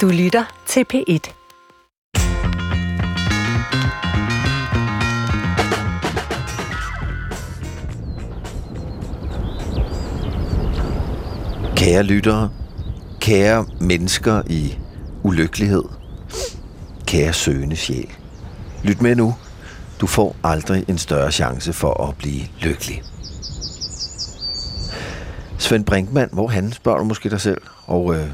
Du lytter til P1. Kære lyttere, kære mennesker i ulykkelighed, kære søgende sjæl. Lyt med nu. Du får aldrig en større chance for at blive lykkelig. Svend Brinkmann, hvor han, spørger du måske dig selv. Og øh,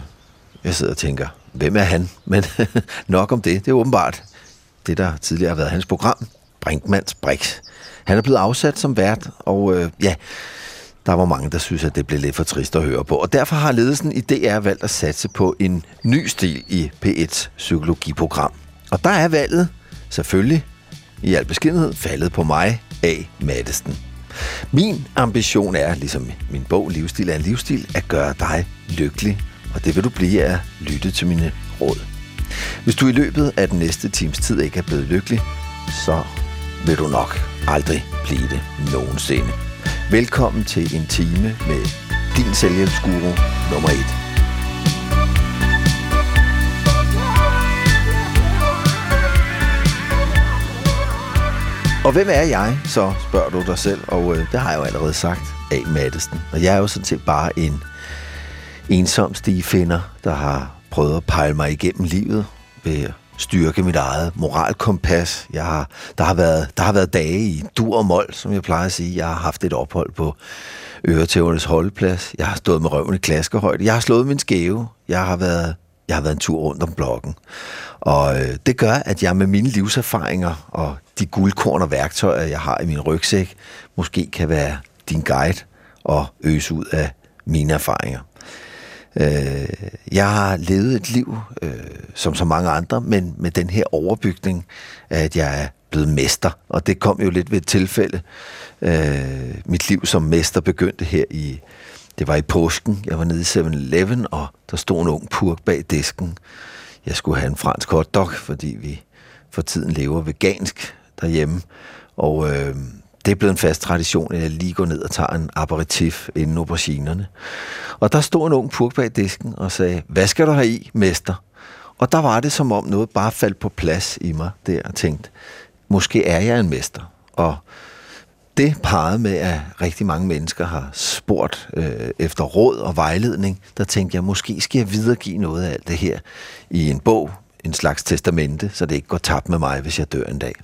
jeg sidder og tænker, hvem er han? Men nok om det. Det er åbenbart det, der tidligere har været hans program, Brinkmans Brix. Han er blevet afsat som vært, og øh, ja, der var mange, der synes, at det blev lidt for trist at høre på. Og derfor har ledelsen i DR valgt at satse på en ny stil i P1's psykologiprogram. Og der er valget selvfølgelig i al beskedenhed faldet på mig, A. Mattesten. Min ambition er, ligesom min bog Livsstil er en livsstil, at gøre dig lykkelig. Og det vil du blive af at lytte til mine råd. Hvis du i løbet af den næste times tid ikke er blevet lykkelig, så vil du nok aldrig blive det nogensinde. Velkommen til en time med din selvhjælpsguru nummer 1. Og hvem er jeg, så spørger du dig selv, og øh, det har jeg jo allerede sagt, A. Mattesten. Og jeg er jo sådan set bare en ensom stigefinder, der har prøvet at pejle mig igennem livet ved at styrke mit eget moralkompas. Jeg har, der, har været, der har været dage i dur og mål, som jeg plejer at sige. Jeg har haft et ophold på Øretævernes holdeplads. Jeg har stået med røven i klaskehøjde. Jeg har slået min skæve. Jeg har været, jeg har været en tur rundt om blokken. Og øh, det gør, at jeg med mine livserfaringer og de guldkorn og værktøjer, jeg har i min rygsæk, måske kan være din guide og øse ud af mine erfaringer. Øh, jeg har levet et liv, øh, som så mange andre, men med den her overbygning, at jeg er blevet mester. Og det kom jo lidt ved et tilfælde. Øh, mit liv som mester begyndte her i, det var i påsken. Jeg var nede i 7-Eleven, og der stod en ung purk bag disken. Jeg skulle have en fransk hotdog, fordi vi for tiden lever vegansk derhjemme. Og øh, det er blevet en fast tradition, at jeg lige går ned og tager en aperitif inden auberginerne. Og der stod en ung purk bag disken og sagde, hvad skal du have i, mester? Og der var det som om noget bare faldt på plads i mig der og tænkte, måske er jeg en mester. Og det parret med, at rigtig mange mennesker har spurgt øh, efter råd og vejledning, der tænkte jeg, måske skal jeg videregive noget af alt det her i en bog, en slags testamente, så det ikke går tabt med mig, hvis jeg dør en dag.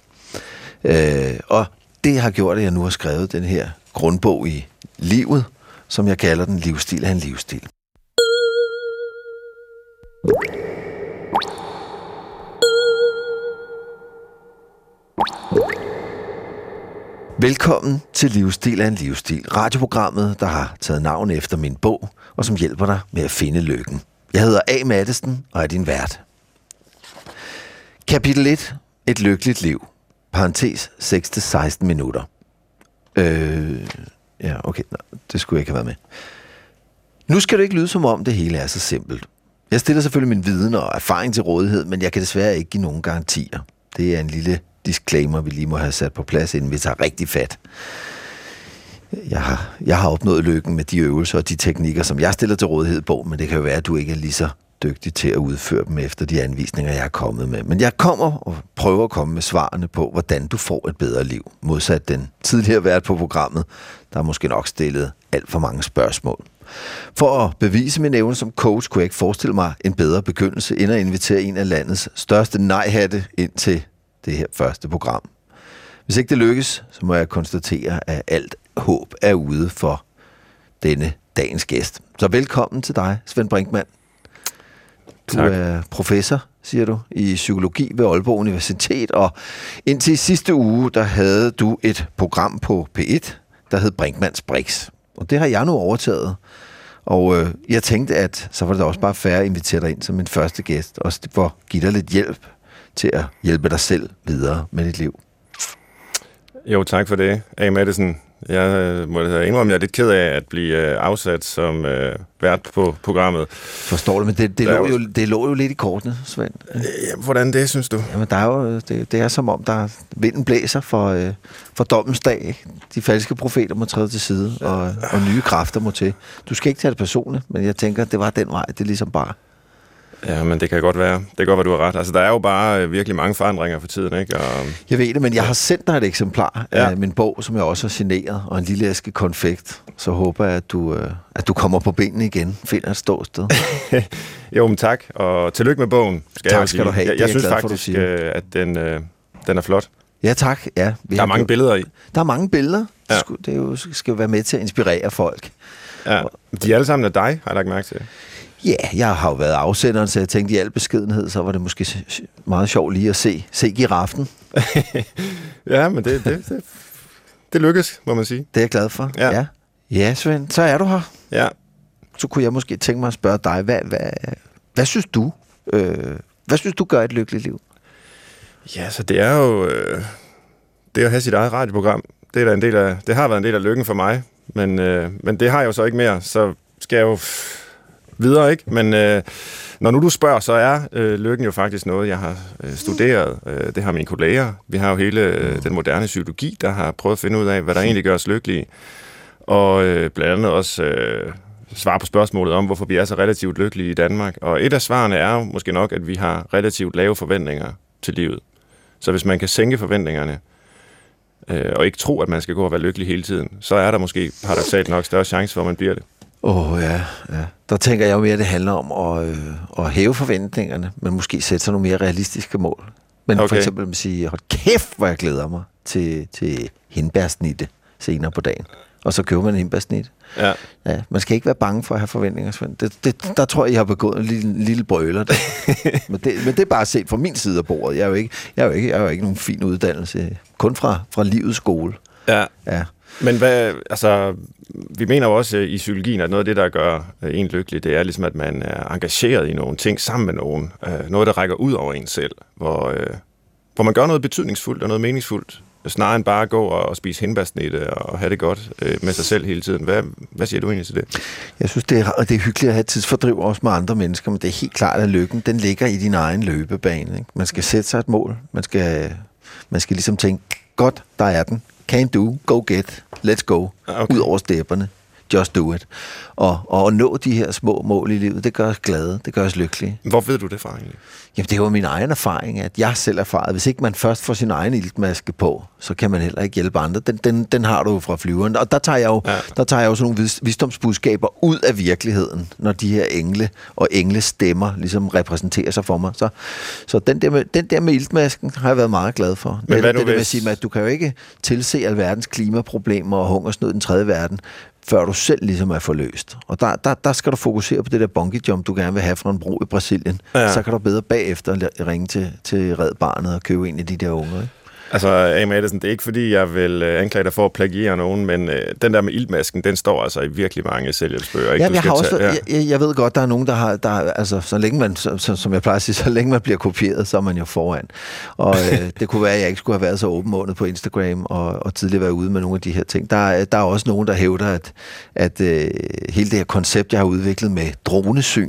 Øh, og det har gjort, at jeg nu har skrevet den her grundbog i livet, som jeg kalder den Livsstil af en livsstil. Velkommen til Livsstil af en livsstil, radioprogrammet, der har taget navn efter min bog, og som hjælper dig med at finde lykken. Jeg hedder A. Mattesten og er din vært. Kapitel 1. Et lykkeligt liv. Parentes 6-16 minutter. Øh, ja, okay. Nå, det skulle jeg ikke have været med. Nu skal det ikke lyde som om, det hele er så simpelt. Jeg stiller selvfølgelig min viden og erfaring til rådighed, men jeg kan desværre ikke give nogen garantier. Det er en lille disclaimer, vi lige må have sat på plads, inden vi tager rigtig fat. Jeg har, jeg har opnået lykken med de øvelser og de teknikker, som jeg stiller til rådighed på, men det kan jo være, at du ikke er lige så dygtig til at udføre dem efter de anvisninger, jeg er kommet med. Men jeg kommer og prøver at komme med svarene på, hvordan du får et bedre liv, modsat den tidligere vært på programmet, der er måske nok stillet alt for mange spørgsmål. For at bevise min evne som coach, kunne jeg ikke forestille mig en bedre begyndelse, end at invitere en af landets største nejhatte ind til det her første program. Hvis ikke det lykkes, så må jeg konstatere, at alt håb er ude for denne dagens gæst. Så velkommen til dig, Svend Brinkmann. Du Tak. er professor, siger du, i psykologi ved Aalborg Universitet, og indtil sidste uge, der havde du et program på P1, der hed Brinkmanns Brix. Og det har jeg nu overtaget. Og øh, jeg tænkte, at så var det også bare fair at invitere dig ind som min første gæst, også for at give dig lidt hjælp til at hjælpe dig selv videre med dit liv. Jo, tak for det, A. Madison. Jeg øh, må da indrømme, jeg er lidt ked af at blive øh, afsat som øh, vært på programmet. Forstår du? Men det, det, Der lå jo- det lå jo lidt i kortene, Svend. Øh, hvordan det, synes du? Jamen, der er jo, det, det er som om, der vinden blæser for, øh, for dommens dag. De falske profeter må træde til side, og, og nye kræfter må til. Du skal ikke tage det personligt, men jeg tænker, det var den vej, det ligesom bare. Ja, men det kan godt være. Det kan godt være, du har ret. Altså, der er jo bare øh, virkelig mange forandringer for tiden, ikke? Og, Jeg ved det, men jeg har sendt dig et eksemplar Ja. af min bog, som jeg også har signeret, og en lille æske konfekt. Så håber jeg, at du, øh, at du kommer på benene igen, finder et ståsted. jo, men tak, og tillykke med bogen. Skal Tak jeg skal du have. Jeg, Det jeg jeg synes glad for, faktisk, siger. øh, at den, øh, den er flot. Ja, tak. Ja, vi Der er mange billeder i. Der er mange billeder. Ja. Det, er jo, skal jo være med til at inspirere folk. Ja. De er alle sammen af dig, har jeg lagt mærke til. Ja, jeg har jo været afsenderen, så jeg tænkte i al beskedenhed, så var det måske meget sjovt lige at se, se giraffen. Ja, men det, det, det, det lykkes, må man sige. Det er jeg glad for. Ja. ja. Ja, Svend, så er du her. Ja, Så kunne jeg måske tænke mig at spørge dig, hvad, hvad, hvad synes du? Øh, hvad synes du gør et lykkeligt liv? ja så det er jo øh, det at have sit eget radioprogram. Det, er en del af, det har været en del af lykken for mig, men, øh, men det har jeg jo så ikke mere, så skal jeg jo videre, ikke? Men øh, når nu du spørger, så er øh, lykken jo faktisk noget, jeg har øh, studeret. Øh, det har mine kolleger. Vi har jo hele øh, den moderne psykologi, der har prøvet at finde ud af, hvad der egentlig gør os lykkelige. Og øh, blandt andet også øh, svare på spørgsmålet om, hvorfor vi er så relativt lykkelige i Danmark. Og et af svarene er måske nok, at vi har relativt lave forventninger til livet. Så hvis man kan sænke forventningerne, øh, og ikke tro, at man skal gå og være lykkelig hele tiden, så er der måske paradoxalt nok større chance for, at man bliver det. Åh, oh, ja, ja. Der tænker jeg jo mere, at det handler om at, øh, at hæve forventningerne, men måske sætte sig nogle mere realistiske mål. Men okay. for eksempel at sige, hold kæft, hvor jeg glæder mig til, til hindbærsnitte senere på dagen. Og så køber man en hindbærsnit. Ja. Ja, man skal ikke være bange for at have forventninger, Svend. Det, det, der tror jeg, jeg har begået en lille, en lille brøler. Der. men, det, men det er bare set fra min side af bordet. Jeg er jo ikke, jeg er jo ikke, jeg er jo ikke nogen fin uddannelse. Kun fra, fra livets skole. ja. Ja. Men hvad, altså, vi mener jo også øh, i psykologien, at noget af det, der gør øh, en lykkelig, det er ligesom, at man er engageret i nogle ting sammen med nogen. Øh, Noget, der rækker ud over en selv, hvor, øh, hvor man gør noget betydningsfuldt og noget meningsfuldt, snarere end bare at gå og, og spise hindbærsnitte og have det godt øh, med sig selv hele tiden. Hvad, hvad siger du egentlig til det? Jeg synes, det er, og det er hyggeligt at have tidsfordriv også med andre mennesker, men det er helt klart, at lykken, den ligger i din egen løbebane. Ikke? Man skal sætte sig et mål. Man skal, man skal ligesom tænke, godt, der er den. Can do, go get, let's go. Ah, okay. Ud over stepperne. Just do it. Og, og at nå de her små mål i livet, det gør os glade, det gør os lykkelige. Hvor ved du det fra egentlig? Jamen, det var min egen erfaring, at jeg selv erfaret, hvis ikke man først får sin egen iltmaske på, så kan man heller ikke hjælpe andre. Den, den, den har du jo fra flyveren. Og der tager jeg jo, Ja. der tager jeg jo sådan nogle vis, visdomsbudskaber ud af virkeligheden, når de her engle og engles stemmer ligesom repræsenterer sig for mig. Så, så den, der med, den der med iltmasken har jeg været meget glad for. Men det, hvad nu det der med at sige, at du kan jo ikke tilse alverdens klimaproblemer og hungersnød i den tredje verden, før du selv ligesom er forløst. Og der, der, der skal du fokusere på det der bungee jump, du gerne vil have fra en bro i Brasilien. Ja. Så kan du bedre bagefter ringe til, til Red Barnet og købe en af de der unger. Ikke? Altså, A. Madison, det er ikke fordi, jeg vil øh, anklage dig for at plagiere nogen, men øh, den der med iltmasken, den står altså i virkelig mange selvhjælpsbøger. Ikke? Ja, jeg, har også, tage- jeg, jeg, jeg ved godt, der er nogen, der har, der, er- altså, så længe man, så, som jeg plejer at sige, så længe man bliver kopieret, så er man jo foran. Og øh, det kunne være, at jeg ikke skulle have været så åbenmånet på Instagram og, og tidligere været ude med nogle af de her ting. Der, er- der er også nogen, der hævder, at, at øh, hele det her koncept, jeg har udviklet med dronesyn,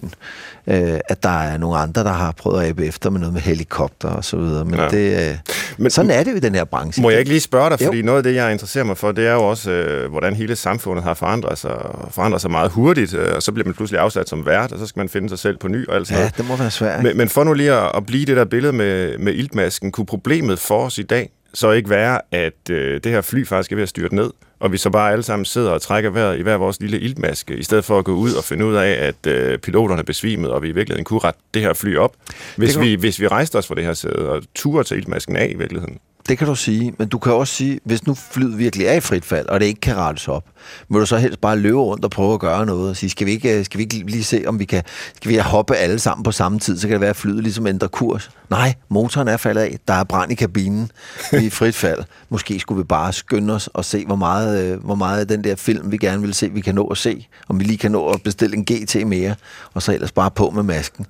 øh, at der er nogle andre, der har prøvet at abe efter med noget med helikopter og så videre. Men, Ja. det, øh, Men- sådan er det jo i den her branche. Må jeg ikke lige spørge dig, Jo. fordi noget af det, jeg interesserer mig for, det er jo også, øh, hvordan hele samfundet har forandret sig, forandret sig meget hurtigt, øh, og så bliver man pludselig afsat som vært, og så skal man finde sig selv på ny og alt sådan Ja, noget. det må være svært. Men, men for nu lige at, at blive det der billede med, med iltmasken, kunne problemet for os i dag så ikke være, at øh, det her fly faktisk er ved at styrte ned, og vi så bare alle sammen sidder og trækker vejret i hver vores lille iltmaske, i stedet for at gå ud og finde ud af, at øh, piloterne er besvimet, og vi i virkeligheden kunne rette det her fly op, hvis, kan- vi, hvis vi rejste os fra det her sæde og turde tage iltmasken af i virkeligheden. Det kan du sige, men du kan også sige, hvis nu flyet virkelig er i frit fald, og det ikke kan rettes op, må du så helst bare løbe rundt og prøve at gøre noget, og sige, skal vi ikke, øh, skal vi ikke lige se, om vi kan, skal vi hoppe alle sammen på samme tid, så kan det være, at flyet ligesom ændrer kurs. Nej, motoren er faldet af, der er brand i kabinen, vi er i frit fald. Måske skulle vi bare skynde os og se, hvor meget, øh, hvor meget af den der film, vi gerne vil se, vi kan nå at se, om vi lige kan nå at bestille en GT mere, og så ellers bare på med masken.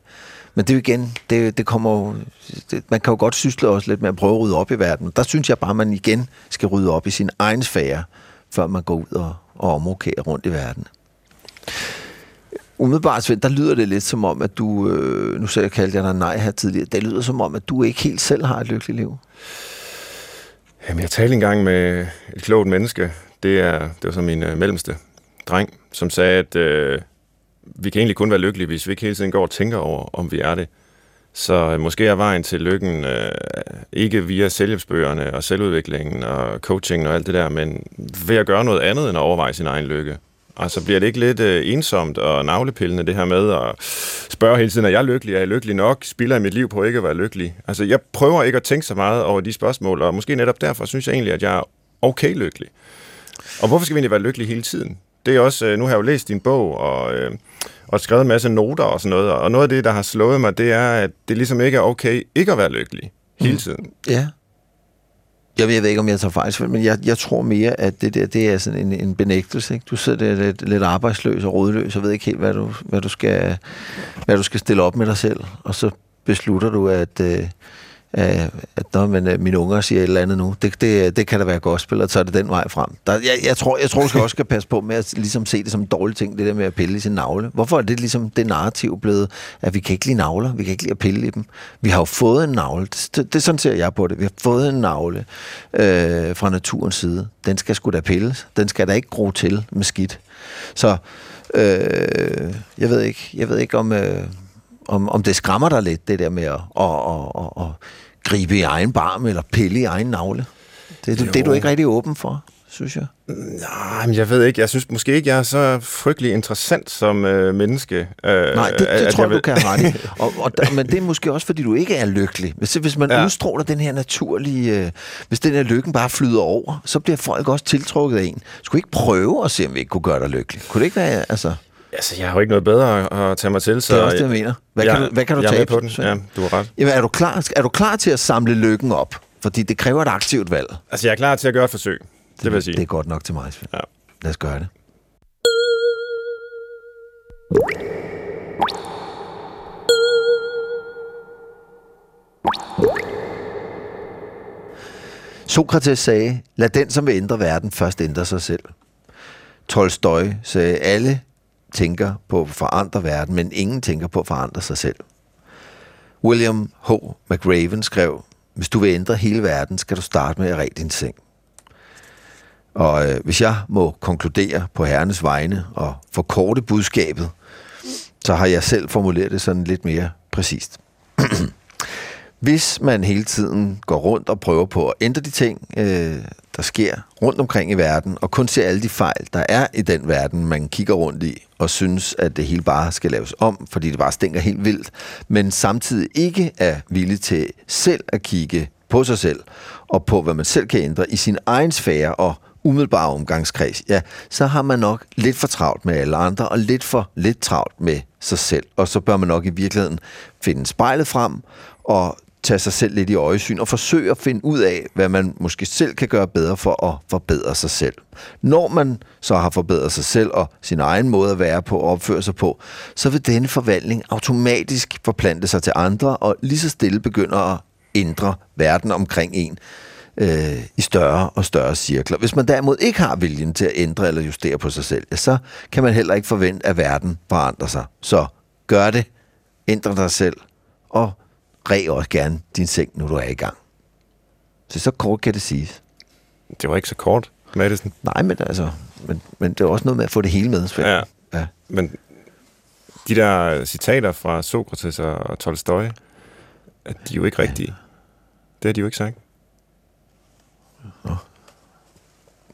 Men det er jo igen, det, det kommer jo, det, man kan jo godt sysle også lidt med at prøve at rydde op i verden. Der synes jeg bare, at man igen skal rydde op i sin egen sfære, før man går ud og, og omrokerer rundt i verden. Umiddelbart, Svend, der lyder det lidt som om, at du, øh, nu selv kaldte jeg dig nej her tidligere, det lyder som om, at du ikke helt selv har et lykkeligt liv. Jamen, jeg talte engang med et klogt menneske. Det, er, det var så min øh, mellemste dreng, som sagde, at øh, vi kan egentlig kun være lykkelige, hvis vi ikke hele tiden går og tænker over, om vi er det. Så øh, måske er vejen til lykken øh, ikke via selvhjælpsbøgerne og selvudviklingen og coaching og alt det der, men ved at gøre noget andet end at overveje sin egen lykke. Altså bliver det ikke lidt øh, ensomt og navlepillende det her med at spørge hele tiden, er jeg lykkelig? Er jeg lykkelig nok? Spiller jeg mit liv på ikke at være lykkelig? Altså jeg prøver ikke at tænke så meget over de spørgsmål, og måske netop derfor synes jeg egentlig, at jeg er okay lykkelig. Og hvorfor skal vi egentlig være lykkelige hele tiden? Det er også, øh, nu har jeg jo læst din bog, og, øh, og skrevet en masse noter og sådan noget, og noget af det, der har slået mig, det er, at det ligesom ikke er okay ikke at være lykkelig hele mm. tiden. Mm. Ja. Jeg ved, jeg ved ikke, om jeg tager fejl, men jeg, jeg tror mere, at det der, det er sådan en, en benægtelse. Ikke? Du sidder der lidt, lidt arbejdsløs og rådløs, og ved ikke helt, hvad du, hvad, du skal, hvad du skal stille op med dig selv. Og så beslutter du, at, øh, Øh, at, at når man, øh, mine unger siger et eller andet nu, det, det, det kan da være gospel, og så er det den vej frem. Der, jeg, jeg, tror, jeg tror, du skal også skal passe på med at ligesom se det som en dårlig ting, det der med at pille i sin navle. Hvorfor er det ligesom det narrativ blevet, at vi kan ikke lide navler, vi kan ikke lide at pille i dem. Vi har jo fået en navle, det, det, det sådan ser jeg på det, vi har fået en navle øh, fra naturens side. Den skal sgu da pilles, den skal da ikke gro til med skidt. Så øh, jeg ved ikke, jeg ved ikke om... Øh, om, om det skræmmer dig lidt, det der med at, at, at, at, at gribe i egen barm eller pille i egen navle. Det, det, det er du ikke rigtig åben for, synes jeg. Nej, men jeg ved ikke. Jeg synes måske ikke, jeg er så frygtelig interessant som øh, menneske. Øh, Nej, det, det tror jeg, du kan have ret. Og, og der, men det er måske også, fordi du ikke er lykkelig. Hvis, hvis man ja. udstråler den her naturlige... Øh, hvis den her lykken bare flyder over, så bliver folk også tiltrukket af en. Skulle ikke prøve at se, om vi ikke kunne gøre dig lykkelig? Kunne det ikke være... Altså Altså, jeg har jo ikke noget bedre at tage mig til, så... Det er også det, jeg mener. Hvad jeg, kan du, hvad kan du jeg tage på den? Ja, du har ret. Jamen, er du, klar, er du klar til at samle lykken op? Fordi det kræver et aktivt valg. Altså, jeg er klar til at gøre et forsøg. Det, det vil jeg sige. Det er godt nok til mig. Ja. Lad os gøre det. Sokrates sagde, lad den, som vil ændre verden, først ændre sig selv. Tolstoy sagde, alle tænker på at forandre verden, men ingen tænker på at forandre sig selv. William H. McRaven skrev, hvis du vil ændre hele verden, skal du starte med at ræde din seng. Og øh, hvis jeg må konkludere på herrenes vegne og forkorte budskabet, så har jeg selv formuleret det sådan lidt mere præcist. hvis man hele tiden går rundt og prøver på at ændre de ting, øh, der sker rundt omkring i verden, og kun ser alle de fejl, der er i den verden, man kigger rundt i, og synes, at det hele bare skal laves om, fordi det bare stinker helt vildt, men samtidig ikke er villig til selv at kigge på sig selv, og på, hvad man selv kan ændre i sin egen sfære og umiddelbare omgangskreds, ja, så har man nok lidt for travlt med alle andre, og lidt for lidt travlt med sig selv. Og så bør man nok i virkeligheden finde spejlet frem, og tage sig selv lidt i øjesyn og forsøge at finde ud af, hvad man måske selv kan gøre bedre for at forbedre sig selv. Når man så har forbedret sig selv og sin egen måde at være på og opføre sig på, så vil denne forvandling automatisk forplante sig til andre og lige så stille begynder at ændre verden omkring en øh, i større og større cirkler. Hvis man derimod ikke har viljen til at ændre eller justere på sig selv, så kan man heller ikke forvente, at verden forandrer sig. Så gør det, ændre dig selv og ræg også gerne din seng, når du er i gang. Så så kort kan det siges. Det var ikke så kort, Madison. Nej, men altså, men, men det er også noget med at få det hele med, Svend. Ja, ja. men de der citater fra Sokrates og Tolstoy, at de er jo ikke rigtige. Ja. Det har de jo ikke sagt. Nå.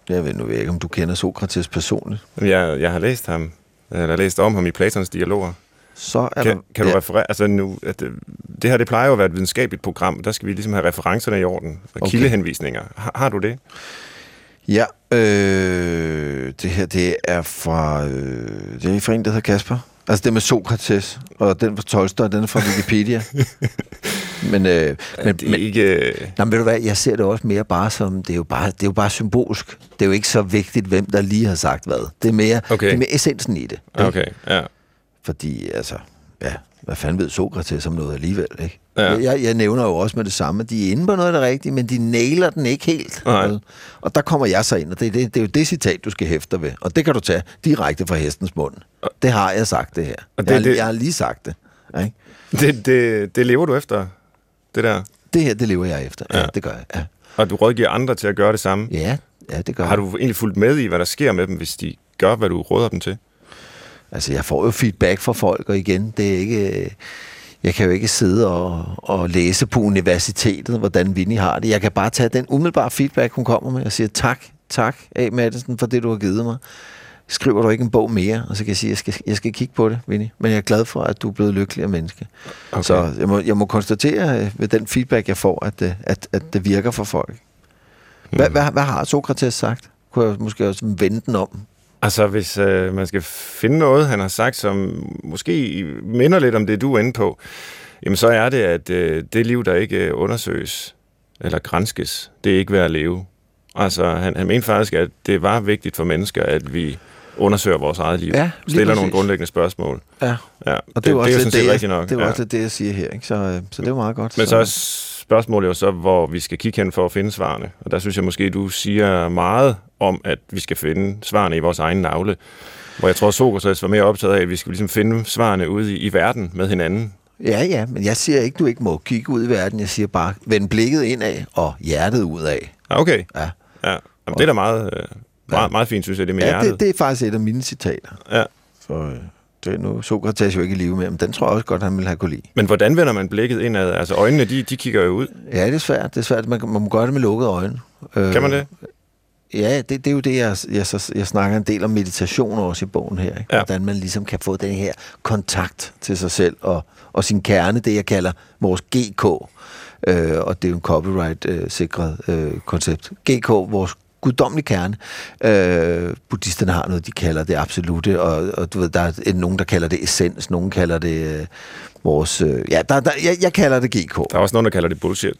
Jeg ved nu ikke, om du kender Sokrates personligt. Jeg, jeg har læst ham, eller læst om ham i Platons dialoger. Så er kan, der, kan du ja. referere, altså nu, at det, det her det plejer jo at være et videnskabeligt program, der skal vi ligesom have referencerne i orden, og okay. kildehenvisninger. Har, har du det? Ja, øh, det her det er fra, øh, det er fra en, der hedder Kasper. Altså det med Sokrates, og den fra Tolstoy, den er fra Wikipedia. men, øh, men, det er ikke... Nej, men ved du hvad, jeg ser det også mere bare som, det er jo bare, det er jo bare symbolsk. Det er jo ikke så vigtigt, hvem der lige har sagt hvad. Det er mere, okay. det er mere essensen i det. Ikke? Okay, ja. Fordi, altså, ja, hvad fanden ved Sokrates om noget alligevel, ikke? Ja. Jeg, jeg nævner jo også med det samme, de er inde på noget af det rigtige, men de nailer den ikke helt. Nej. Og der kommer jeg så ind, og det, er det, det er jo det citat, du skal hæfte ved. Og det kan du tage direkte fra hestens mund. Det har jeg sagt, det her. Og det, jeg, har, det, jeg har lige sagt det. Ikke? Det, det, det lever du efter, det der? Det her, det lever jeg efter. Ja, ja. det gør jeg. Ja. Og du rådgiver andre til at gøre det samme? Ja, ja det gør Har du egentlig fulgt med i, hvad der sker med dem, hvis de gør, hvad du råder dem til? Altså, jeg får jo feedback fra folk, og igen, det er ikke... Øh, jeg kan jo ikke sidde og, og læse på universitetet, hvordan Vinnie har det. Jeg kan bare tage den umiddelbare feedback, hun kommer med, og sige tak, tak, A. Madsen, for det, du har givet mig. Skriver du ikke en bog mere? Og så kan jeg sige, jeg skal, jeg skal kigge på det, Vinnie. Men jeg er glad for, at du er blevet lykkeligere menneske. Okay. Så jeg må, jeg må konstatere øh, ved den feedback, jeg får, at, det, at, at det virker for folk. Hvad, mm. hvad, hvad har Sokrates sagt? Kunne jeg måske også vende den om? Altså, hvis øh, man skal finde noget, han har sagt, som måske minder lidt om det, du er inde på, jamen så er det, at øh, det liv, der ikke øh, undersøges eller grænskes, det er ikke værd at leve. Altså, han, han mente faktisk, at det var vigtigt for mennesker, at vi undersøger vores eget liv. Ja, stiller præcis. nogle grundlæggende spørgsmål. Ja, ja. og det, det, det, det er jo sådan set rigtigt nok. Det var ja. også det, jeg siger her. Ikke? Så, øh, så det var meget godt. Men så, så spørgsmålet jo så, hvor vi skal kigge hen for at finde svarene. Og der synes jeg måske, du siger meget om, at vi skal finde svarene i vores egen navle. Hvor jeg tror, Sokrates var mere optaget af, at vi skal ligesom finde svarene ude i, i verden med hinanden. Ja, ja, men jeg siger ikke, du ikke må kigge ud i verden. Jeg siger bare, vend blikket indad og hjertet ud af. Okay. Ja. ja. Jamen, det er da meget, øh, meget, meget fint, synes jeg, det med ja, hjertet. Det, det er faktisk et af mine citater. Ja. For, øh, det er nu Sokrates jo ikke i live med, men den tror jeg også godt, han ville have kunne lide. Men hvordan vender man blikket indad? Altså øjnene, de, de kigger jo ud. Ja, det er svært. Det er svært. Man, man må gøre det med lukkede øjne. Kan man det? Ja, det, det er jo det, jeg, jeg, jeg snakker en del om meditation også i bogen her. Ikke? Ja. Hvordan man ligesom kan få den her kontakt til sig selv og, og sin kerne, det jeg kalder vores GK. Øh, og det er jo en copyright-sikret øh, koncept. GK, vores guddommelig kerne. Øh, buddhisterne har noget, de kalder det absolute, og, og du ved, der er nogen, der kalder det essens, nogen kalder det øh, vores... Øh, ja, der, der, jeg, jeg kalder det GK. Der er også nogen, der kalder det bullshit.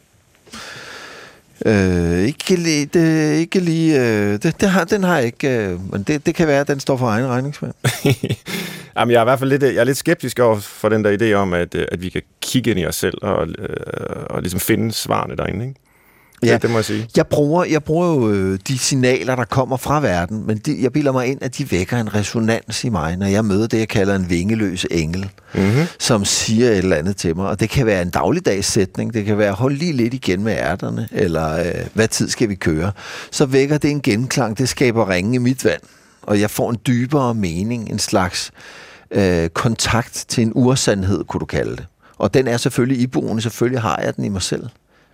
Øh, ikke lige, det, ikke lige, øh, det, det har, den har jeg ikke, øh, men det, det kan være, at den står for egen regningsmand. Jamen, jeg er i hvert fald lidt, jeg er lidt skeptisk over for den der idé om, at, øh, at vi kan kigge ind i os selv og, øh, og ligesom finde svarene derinde, ikke? Ja, det må jeg sige. Jeg bruger, jeg bruger jo øh, de signaler, der kommer fra verden, men de, jeg bilder mig ind, at de vækker en resonans i mig, når jeg møder det, jeg kalder en vingeløs engel, mm-hmm. som siger et eller andet til mig. Og det kan være en dagligdags sætning, det kan være, hold lige lidt igen med ærterne, eller øh, hvad tid skal vi køre? Så vækker det en genklang, det skaber ringe i mit vand, og jeg får en dybere mening, en slags øh, kontakt til en ursandhed, kunne du kalde det. Og den er selvfølgelig iboende, selvfølgelig har jeg den i mig selv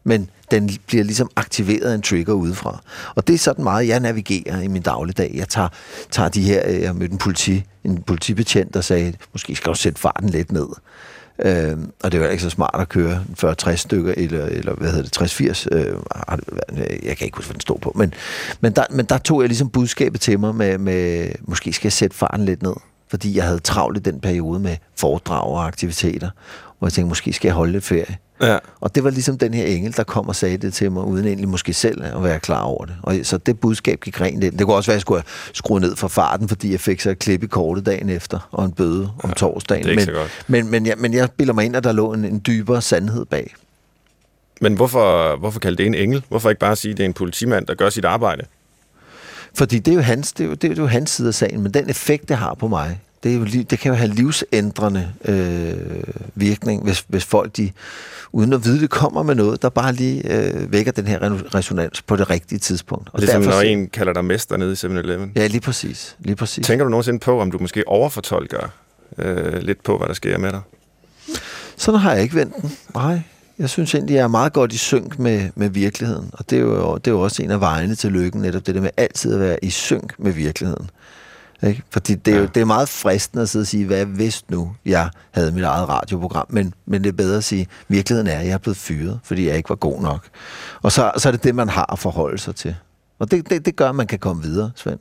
men den bliver ligesom aktiveret af en trigger udefra. Og det er sådan meget, jeg navigerer i min dagligdag. Jeg tager, tager de her, øh, jeg mødte en, politi, en politibetjent, der sagde, måske skal du sætte farten lidt ned. Øh, og det var ikke så smart at køre 40-60 stykker, eller, eller hvad hedder det, 60-80, øh, øh, jeg kan ikke huske, hvad den stod på. Men, men, der, men der tog jeg ligesom budskabet til mig med, med, måske skal jeg sætte farten lidt ned fordi jeg havde travlt i den periode med foredrag og aktiviteter, hvor jeg tænkte, måske skal jeg holde lidt ferie. Ja. Og det var ligesom den her engel, der kom og sagde det til mig, uden egentlig måske selv at være klar over det. Og så det budskab gik rent ind. Det kunne også være, at jeg skulle skrue ned for farten, fordi jeg fik så et klip i kortet dagen efter, og en bøde om ja, torsdagen. Det er ikke men, så godt. Men, men, jeg, men jeg bilder mig ind, at der lå en, en dybere sandhed bag. Men hvorfor, hvorfor kalde det en engel? Hvorfor ikke bare sige, at det er en politimand, der gør sit arbejde? Fordi det er jo hans, det er jo, det er jo hans side af sagen, men den effekt, det har på mig, det, er jo, det kan jo have livsændrende øh, virkning, hvis, hvis folk, de, uden at vide det, kommer med noget, der bare lige øh, vækker den her resonans på det rigtige tidspunkt. Og ligesom derfor, når en kalder dig mester nede i 7-Eleven. Ja, lige præcis, lige præcis. Tænker du nogensinde på, om du måske overfortolker øh, lidt på, hvad der sker med dig? Sådan har jeg ikke vendt den. Nej, jeg synes egentlig, jeg er meget godt i synk med, med virkeligheden. Og det er, jo, det er jo også en af vejene til lykken, netop det der med altid at være i synk med virkeligheden. Ikke? Fordi det er, ja. jo, det er meget fristende at sidde og sige, hvad hvis nu jeg havde mit eget radioprogram, men, men det er bedre at sige, virkeligheden er, at jeg er blevet fyret, fordi jeg ikke var god nok. Og så, så er det det, man har at forholde sig til. Og det, det, det gør, at man kan komme videre, Svend.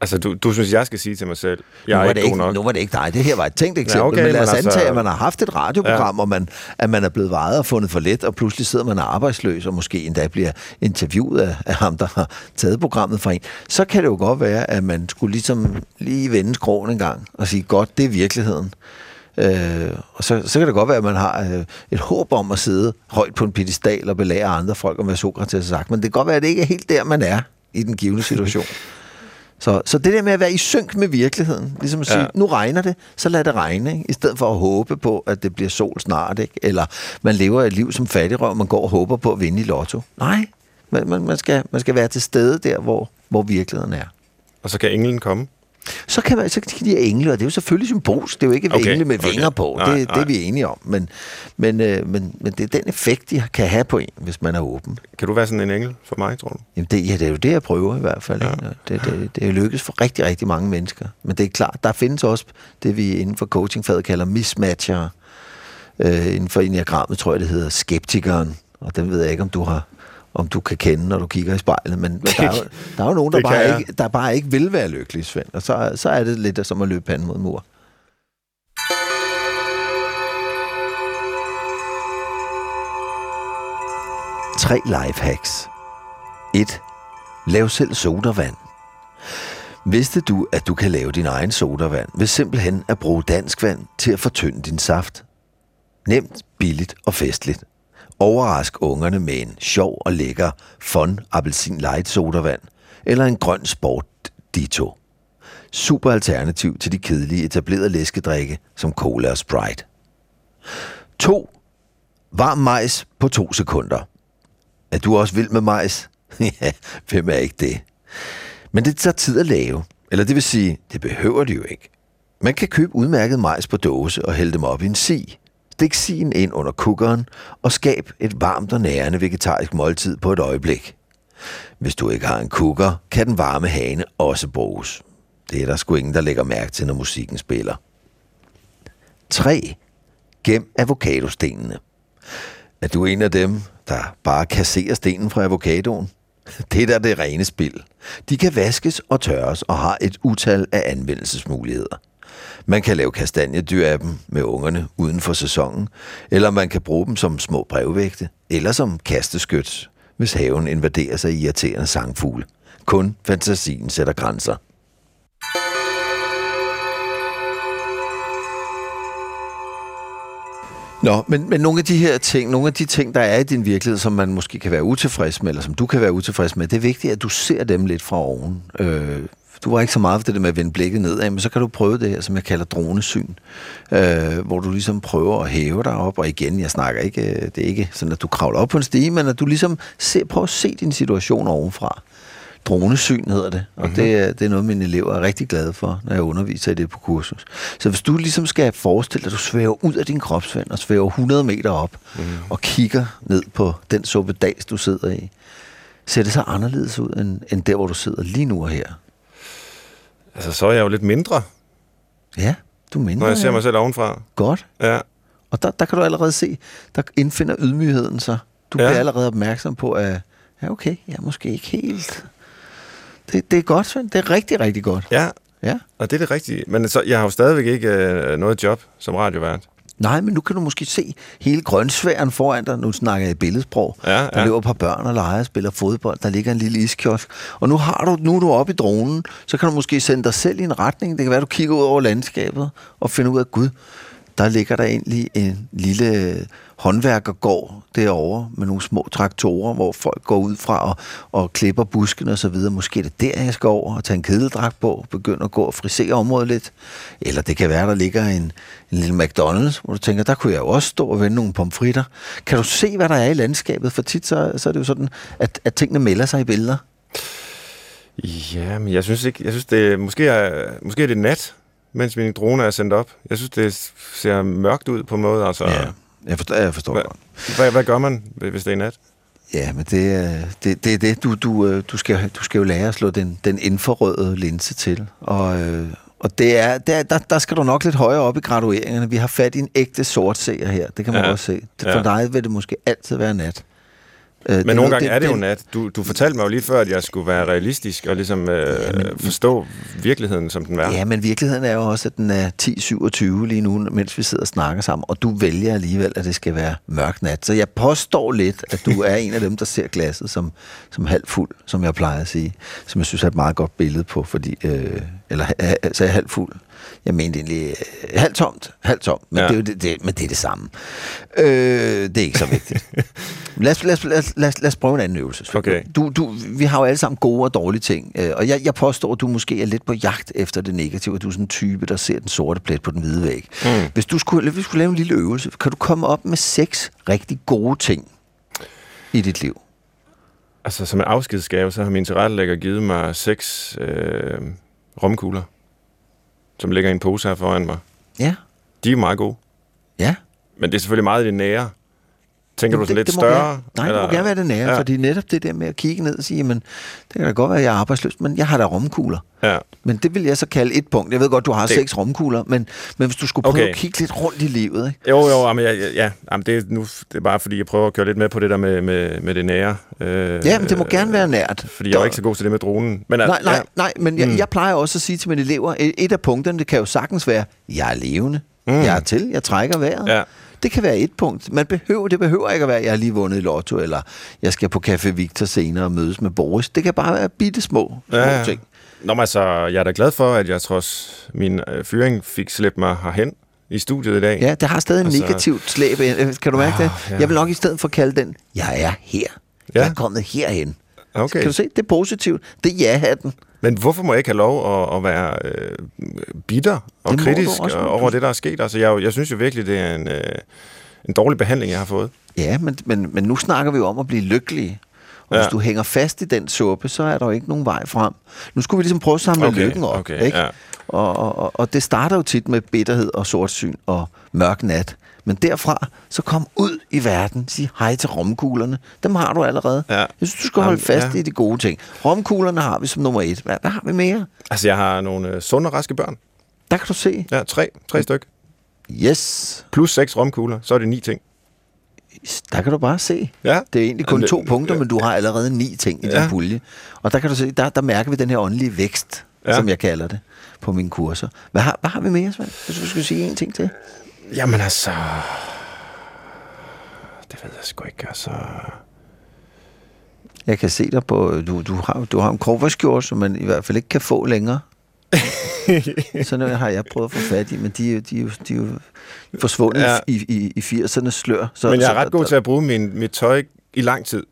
Altså, du, du synes, jeg skal sige til mig selv, jeg er ikke god nok? Nu var det ikke dig. Det her var et tænkt eksempel. Ja, okay, men lad os altså, antage, at man har haft et radioprogram, ja. og man, at man er blevet vejet og fundet for let, og pludselig sidder man arbejdsløs, og måske endda bliver interviewet af, af ham, der har taget programmet fra en. Så kan det jo godt være, at man skulle ligesom lige vende skroen en gang, og sige, godt, det er virkeligheden. Øh, og så, så kan det godt være, at man har øh, et håb om at sidde højt på en pedestal og belære andre folk om, hvad Sokrates har sagt. Men det kan godt være, at det ikke er helt der, man er i den givende situation. Så, så det der med at være i synk med virkeligheden, ligesom at sige, ja. nu regner det, så lad det regne, ikke? i stedet for at håbe på, at det bliver sol snart, ikke? eller man lever et liv som fattigrøv, man går og håber på at vinde i lotto. Nej, man, man, man, skal, man skal være til stede der, hvor, hvor virkeligheden er. Og så kan englen komme? Så kan, man, så kan de her engle, og det er jo selvfølgelig symbolsk, det er jo ikke Okay, engle med okay. vinger på, Nej, det, det nej. er vi enige om, men, men, øh, men, men det er den effekt, de kan have på en, hvis man er åben. Kan du være sådan en engel for mig, tror du? Jamen det, ja, det er jo det, jeg prøver i hvert fald. Ja. Ikke? Det, det, det er lykkes for rigtig, rigtig mange mennesker. Men det er klart, der findes også det, vi inden for coachingfaget kalder mismatcher. Øh, inden for enneagrammet tror jeg, det hedder skeptikeren. Og den ved jeg ikke, om du har om du kan kende, når du kigger i spejlet. Men, der, er jo, der er jo nogen, der bare, jeg. ikke, der bare ikke vil være lykkelige, Svend. Og så, så er det lidt som at løbe panden mod mur. Tre lifehacks. 1. Lav selv sodavand. Vidste du, at du kan lave din egen sodavand ved simpelthen at bruge dansk vand til at fortynde din saft? Nemt, billigt og festligt. Overrask ungerne med en sjov og lækker fun appelsin light sodavand eller en grøn sport dito. Super alternativ til de kedelige etablerede læskedrikke som cola og Sprite. 2. Varm majs på to sekunder. Er du også vild med majs? ja, hvem er ikke det? Men det tager tid at lave. Eller det vil sige, det behøver det jo ikke. Man kan købe udmærket majs på dåse og hælde dem op i en si. Stik sien ind under kukkeren og skab et varmt og nærende vegetarisk måltid på et øjeblik. Hvis du ikke har en kukker, kan den varme hane også bruges. Det er der sgu ingen, der lægger mærke til, når musikken spiller. 3. Gem avocadostenene. Er du en af dem, der bare kasserer stenen fra avocadoen? Det er da det rene spil. De kan vaskes og tørres og har et utal af anvendelsesmuligheder. Man kan lave kastanjedyr af dem med ungerne uden for sæsonen, eller man kan bruge dem som små brevvægte, eller som kasteskyt, hvis haven invaderer sig irriterende sangfugle. Kun fantasien sætter grænser. Nå, men, men nogle af de her ting, nogle af de ting, der er i din virkelighed, som man måske kan være utilfreds med, eller som du kan være utilfreds med, det er vigtigt, at du ser dem lidt fra oven. Øh, du var ikke så meget for det der med at vende blikket nedad, men så kan du prøve det her, som jeg kalder dronesyn, øh, hvor du ligesom prøver at hæve dig op, og igen, jeg snakker ikke, øh, det er ikke sådan, at du kravler op på en stige, men at du ligesom ser, prøver at se din situation ovenfra. Dronesyn hedder det, og mm-hmm. det, er, det er noget, mine elever er rigtig glade for, når jeg underviser i det på kursus. Så hvis du ligesom skal forestille dig, at du svæver ud af din kropsvand og svæver 100 meter op mm. og kigger ned på den suppedags, du sidder i, ser det så anderledes ud, end, end der, hvor du sidder lige nu og her? Altså, så er jeg jo lidt mindre, Ja, du mener når jeg ser mig selv ovenfra. godt. Ja, Og der, der kan du allerede se, der indfinder ydmygheden sig. Du ja. bliver allerede opmærksom på, at ja, okay, jeg er måske ikke helt... Det, det er godt, Svend. Det er rigtig, rigtig godt. ja, Ja. og det er det rigtige. Men så, jeg har jo stadigvæk ikke øh, noget job som radiovært. Nej, men nu kan du måske se hele grønsværen foran dig. Nu snakker jeg i billedsprog. Ja, Der ja. løber et par børn og leger og spiller fodbold. Der ligger en lille iskiosk. Og nu, har du, nu er du oppe i dronen. Så kan du måske sende dig selv i en retning. Det kan være, du kigger ud over landskabet og finder ud af, gud, der ligger der egentlig en lille håndværkergård derovre med nogle små traktorer, hvor folk går ud fra og, og klipper buskene og så videre. Måske er det der, jeg skal over og tage en kedeldragt på, begynde at gå og frisere området lidt. Eller det kan være, der ligger en, en lille McDonald's, hvor du tænker, der kunne jeg jo også stå og vende nogle pomfritter. Kan du se, hvad der er i landskabet? For tit så, så er det jo sådan, at, at tingene melder sig i billeder. Ja, men jeg synes ikke, jeg synes det, måske er, måske er det nat, mens min drone er sendt op. Jeg synes, det ser mørkt ud på en måde. Altså, Ja, jeg forstår, jeg forstår hvad, godt. hvad, hvad gør man, hvis det er nat? Ja, men det er det, det, er det. Du, du, øh, du, skal, du skal jo lære at slå den, den infrarøde linse til. Og, øh, og det er, det er, der, der skal du nok lidt højere op i gradueringerne. Vi har fat i en ægte sort seer her. Det kan man Ja, også se. For ja. dig vil det måske altid være nat. Øh, Men det nogle gange er det jo det- nat. Du, du fortalte mig jo lige før, at jeg skulle være realistisk og ligesom øh, forstå virkeligheden, som den er. Ja, men virkeligheden er jo også, at den er 10.27 lige nu, mens vi sidder og snakker sammen, og du vælger alligevel, at det skal være mørk nat. Så jeg påstår lidt, at du er en af dem, der ser glasset som, som halvt fuld, som jeg plejer at sige, som jeg synes er et meget godt billede på, fordi, øh, eller øh, så er jeg halvt fuld. Jeg mente egentlig øh, halvt tomt, halvt tomt, men, Ja. det, er jo det, det, men det er det samme. Øh, det er ikke så vigtigt. lad, os, lad, os, lad, os, lad, os, lad os prøve en anden øvelse. Okay. Du, du, vi har jo alle sammen gode og dårlige ting, øh, og jeg, jeg påstår, at du måske er lidt på jagt efter det negative, at du er sådan en type, der ser den sorte plet på den hvide væg. Mm. Hvis du skulle, hvis vi skulle lave en lille øvelse, kan du komme op med seks rigtig gode ting i dit liv? Altså, som en afskedsgave, så har min tilrettelægger givet mig seks øh, romkugler. Som ligger i en pose her foran mig. Ja. De er meget gode. Ja. Men det er selvfølgelig meget i det nære. Tænker du sådan lidt det større? Gerne, nej, det må gerne være det nære, ja. fordi netop det der med at kigge ned og sige, jamen, det kan da godt være, at jeg er arbejdsløs, men jeg har da romkugler. Ja. Men det vil jeg så kalde et punkt. Jeg ved godt, du har Det- seks romkugler, men, men hvis du skulle prøve Okay. at kigge lidt rundt i livet, ikke? Jo, jo, men jeg, jeg- ja, jamen det, er nu, det er bare fordi, jeg prøver at køre lidt med på det der med, med, med det nære. Øh, Ja, men det må gerne være nært. Fordi jeg er ikke så god til det med dronen. Men, at- Nej, nej, ja, nej, men jeg, Mm. jeg plejer også at sige til mine elever, et et af punkterne, det kan jo sagtens være, jeg er levende, mm. jeg er til, jeg trækker vejret. Ja. Det kan være et punkt. Man behøver, det behøver ikke at være, jeg har lige vundet i lotto, eller jeg skal på Café Victor senere og mødes med Boris. Det kan bare være bitte små, små Ja, ting. Nå, men altså, jeg er da glad for, at jeg trods min øh, fyring fik slæbt mig herhen i studiet i dag. Ja, det har stadig en Altså- negativt slæb. Øh, Kan du mærke Ah, det? ja. Jeg vil nok i stedet for kalde den, jeg er her. Jeg Ja. er kommet herhen. Okay. Kan du se? Det er positivt. Det er ja-hatten. Men hvorfor må jeg ikke have lov at, at være øh, bitter og Det kritisk også. over det, der er sket? Altså, jeg, jeg synes jo virkelig, det er en, øh, en dårlig behandling, jeg har fået. Ja, men, men, men nu snakker vi jo om at blive lykkelige. Og ja. Hvis du hænger fast i den suppe, så er der jo ikke nogen vej frem. Nu skulle vi ligesom prøve at samle Okay, lykken op. okay, ikke? ja. Og, og, og- og det starter jo tit med bitterhed og sortsyn og mørk nat. Men derfra, så kom ud i verden. Sig hej til romkuglerne. Dem har du allerede. Ja. Jeg synes, du skal holde Jamen, fast ja. i de gode ting. Romkuglerne har vi som nummer et. Hvad, hvad har vi mere? Altså, jeg har nogle øh, sunde og raske børn. Der kan du se. Ja, tre, tre styk. Yes. Plus seks romkugler, så er det ni ting. Der kan du bare se. Ja. Det er egentlig kun Jamen, to punkter, men du har allerede ni ting i din Ja. pulje. Og der kan du se, der, der mærker vi den her åndelige vækst, ja. Som jeg kalder det, på mine kurser. Hvad har, hvad har vi mere, Svend? Hvis du skulle sige en ting til. Jamen altså... Det ved jeg sgu ikke, altså... Jeg kan se dig på, du, du har, du har en korverskjort, som man i hvert fald ikke kan få længere. Sådan noget har jeg prøvet at få fat i, men de, er de, er jo- de er jo forsvundet ja. I, i, i 80'ernes slør. Så, Men jeg er ret god til at bruge min, mit tøj i lang tid.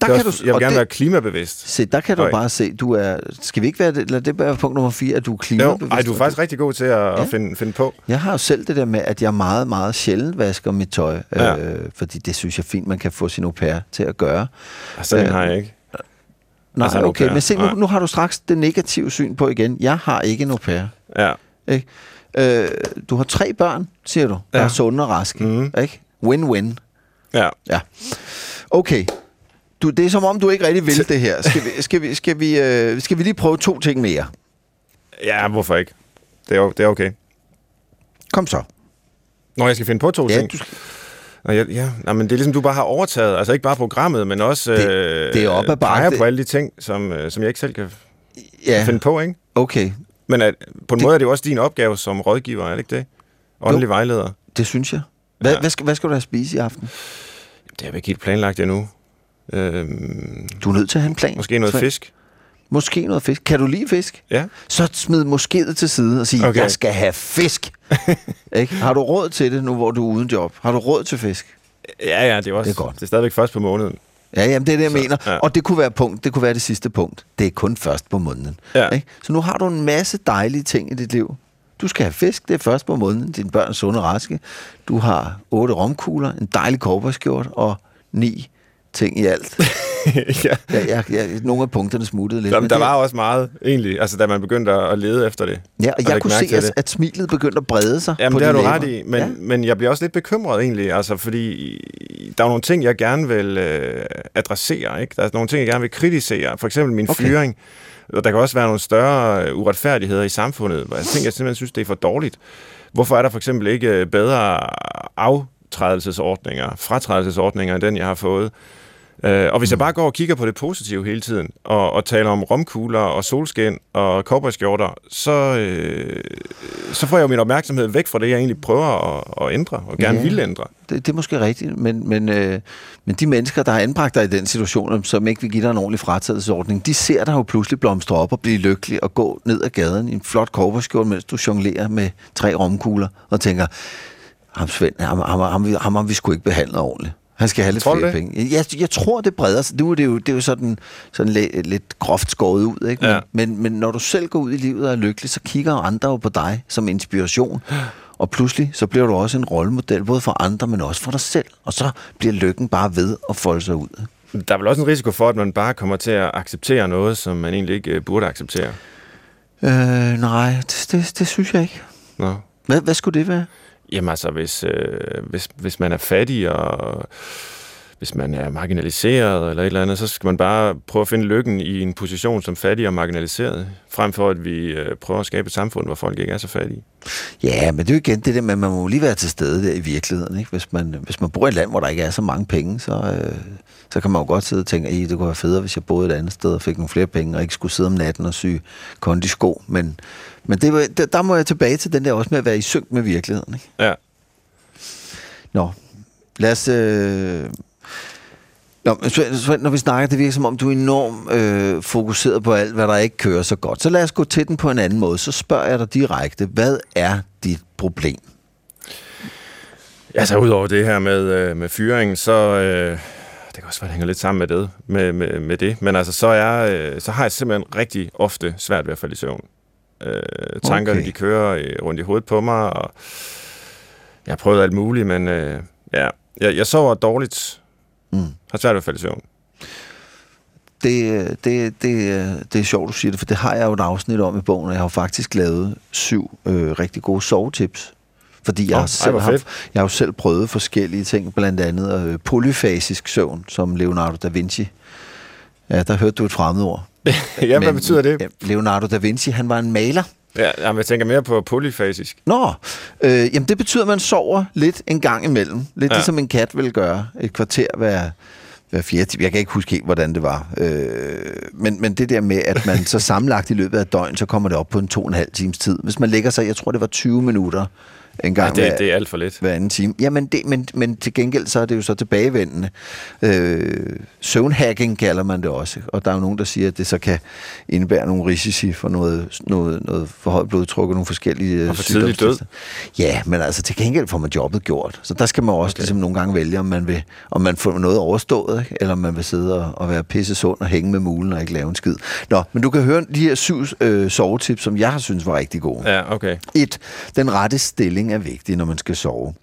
der er kan du, også- jeg og vil gerne det, være klimabevidst. se, der kan du Høj. bare se, du er, skal vi ikke være, det- lad det være punkt nummer 4, at du er klimabevidst? ej, du er faktisk rigtig god til at, Ja. at finde, finde på. Jeg har jo selv det der med, at jeg meget, meget sjældent vasker mit tøj, Ja. øh, fordi det synes jeg fint, man kan få sin au pair til at gøre. Altså, den Øh, har jeg ikke. Nej, Altså okay, men se, nu, nu har du straks det negative syn på igen. Jeg har ikke en au pair. Ja. Ikke? Øh, du har tre børn, siger du, der Ja. er sunde og raske. Mhm. Ikke? Win-win. Ja. Ja. Okay. Du, det er som om, du ikke rigtig vil det her. Skal vi, skal vi, skal vi, øh, skal vi lige prøve to ting mere? Ja, hvorfor ikke? Det er, det er okay. Kom så. Når jeg skal finde på to Ja, ting. du skal, Nå, ja, ja. Nej, men det er ligesom, du bare har overtaget. Altså ikke bare programmet, men også Det- øh, det er op ad bakke. peger på alle de ting, som, øh, som jeg ikke selv kan ja, finde på, ikke? okay. Men at, på en Det- måde er det jo også din opgave som rådgiver, er det ikke det? Åndelig vejleder. Det synes jeg. Hvad, Ja. hvad, skal, hvad skal du have spise i aften? Det har vi ikke helt planlagt endnu. Øhm, Du er nødt til at have en plan. måske noget fisk. Måske noget fisk. Kan du lide fisk? Ja. Så smid moskéet til side og sige, okay. Okay. jeg skal have fisk. ikke? Har du råd til det nu, hvor du er uden job? Har du råd til fisk? Ja, ja, det er, også, Det er godt. Det er stadigvæk først på måneden. Ja, jamen, det er det, jeg Så, mener. ja. Og det kunne være punkt. Det kunne være det sidste punkt. Det er kun først på måneden. Ja. Ikke? Så nu har du en masse dejlige ting i dit liv. Du skal have fisk, det er først på måneden. Dine børn er sunde og raske. Du har otte romkugler, en dejlig korperskjort og ni ting i alt. ja. Ja, ja, ja, nogle af punkterne smuttede lidt. Jamen, men der det- var også meget, egentlig, altså da man begyndte at lede efter det. Ja, og du jeg kunne se, at, at smilet begyndte at brede sig Jamen, på det har du ret i, men, Ja. men jeg bliver også lidt bekymret egentlig, altså fordi der er nogle ting, jeg gerne vil øh, adressere, ikke? Der er nogle ting, jeg gerne vil kritisere, for eksempel min Okay. okay. fyring, og der kan også være nogle større øh, uretfærdigheder i samfundet, hvor jeg tænker, jeg simpelthen synes, det er for dårligt. Hvorfor er der for eksempel ikke øh, bedre aftrædelsesordninger, fratrædelsesordninger end den, jeg har fået? Øh, og hvis jeg bare går og kigger på det positive hele tiden, og, og taler om romkugler og solskin og cowboyskjorter, så, øh, så får jeg jo min opmærksomhed væk fra det, jeg egentlig prøver at, at ændre, og gerne Ja. vil ændre. Det, det er måske rigtigt, men, men, øh, men de mennesker, der har anbragt dig i den situation, som ikke vil give dig en ordentlig fratagelsesordning, de ser dig jo pludselig blomstre op og blive lykkelig og gå ned ad gaden i en flot korperskjort, mens du jonglerer med tre romkugler og tænker, ham Svend, ham, ham, ham, ham, ham har vi sgu ikke behandlet ordentligt. Han skal have lidt Tror flere det? penge. Jeg, jeg tror, det breder sig. Nu er det jo, det er jo sådan, sådan lidt, lidt groft skåret ud. Ikke? Men, Ja. men, men når du selv går ud i livet og er lykkelig, så kigger andre jo på dig som inspiration. Og pludselig, så bliver du også en rollemodel, både for andre, men også for dig selv. Og så bliver lykken bare ved at folde sig ud. Der er vel også en risiko for, at man bare kommer til at acceptere noget, som man egentlig ikke øh, burde acceptere. Øh, nej, det, det, det synes jeg ikke. Nå. Hvad, hvad skulle det være? Jamen altså, hvis, øh, hvis, hvis man er fattig, og hvis man er marginaliseret eller et eller andet, så skal man bare prøve at finde lykken i en position som fattig og marginaliseret, frem for at vi øh, prøver at skabe et samfund, hvor folk ikke er så fattige. Ja, men det er jo igen det der med, at man må lige være til stede der i virkeligheden. Ikke? Hvis, man, hvis man bor i et land, hvor der ikke er så mange penge, så, øh, så kan man jo godt sidde og tænke, at det kunne være federe, hvis jeg boede et andet sted og fik nogle flere penge, og ikke skulle sidde om natten og sy kondisko. Men, men det, der, der må jeg tilbage til den der også med at være i synk med virkeligheden. Ikke? Ja. Nå, lad os... Øh... Nå, Svend, når vi snakker, det virker som om, du er enormt øh, fokuseret på alt, hvad der ikke kører så godt. Så lad os gå til den på en anden måde. Så spørger jeg dig direkte, hvad er dit problem? Altså, udover det her med, øh, med fyringen, så... Øh, det kan også være, det hænger lidt sammen med det, med, med, med det. Men altså, så, er, øh, så har jeg simpelthen rigtig ofte svært ved at falde i søvn. Øh, tankerne, Okay. de kører øh, rundt i hovedet på mig, og jeg har prøvet alt muligt, men øh, ja, jeg, jeg sover dårligt. Mm. Har svært ved at falde i søvn. Det, det, det, det er sjovt, du siger det, for det har jeg jo et afsnit om i bogen, og jeg har faktisk lavet syv øh, rigtig gode sovetips. Fordi jeg, ej, selv hvor har, jeg har jo selv prøvet forskellige ting, blandt andet øh, polyfasisk søvn, som Leonardo da Vinci. Ja, der hørte du et fremmedord. Ja, hvad Men, betyder det? Leonardo da Vinci, han var en maler. Ja, jamen, jeg tænker mere på polyfasisk. Nå, øh, jamen det betyder, at man sover lidt en gang imellem. Lidt ja. Ligesom en kat vil gøre. Et kvarter hver, hver fjerde time. Jeg kan ikke huske helt, hvordan det var. Øh, men, men det der med, at man så sammenlagt i løbet af døgn, så kommer det op på en to og en halv times tid. Hvis man lægger sig, jeg tror det var 20 minutter en Ja, gang det, hver, det er alt for lidt. hver anden time. Jamen, det, men, men til gengæld så er det jo så tilbagevendende. Øh, søvnhacking kalder man det også. Og der er jo nogen, der siger, at det så kan indebære nogle risici for noget, noget, noget forhøjet blodtryk og nogle forskellige Og for tidlig sygdomstilstande. Ja, men altså til gengæld får man jobbet gjort. Så der skal man også okay. ligesom nogle gange vælge, om man vil om man får noget overstået, ikke? eller om man vil sidde og, og være pisse sund og hænge med mulen og ikke lave en skid. Nå, men du kan høre de her syv øh, sovetips, som jeg har synes var rigtig gode. Ja, okay. Et, den rette stilling er vigtig, når man skal sove.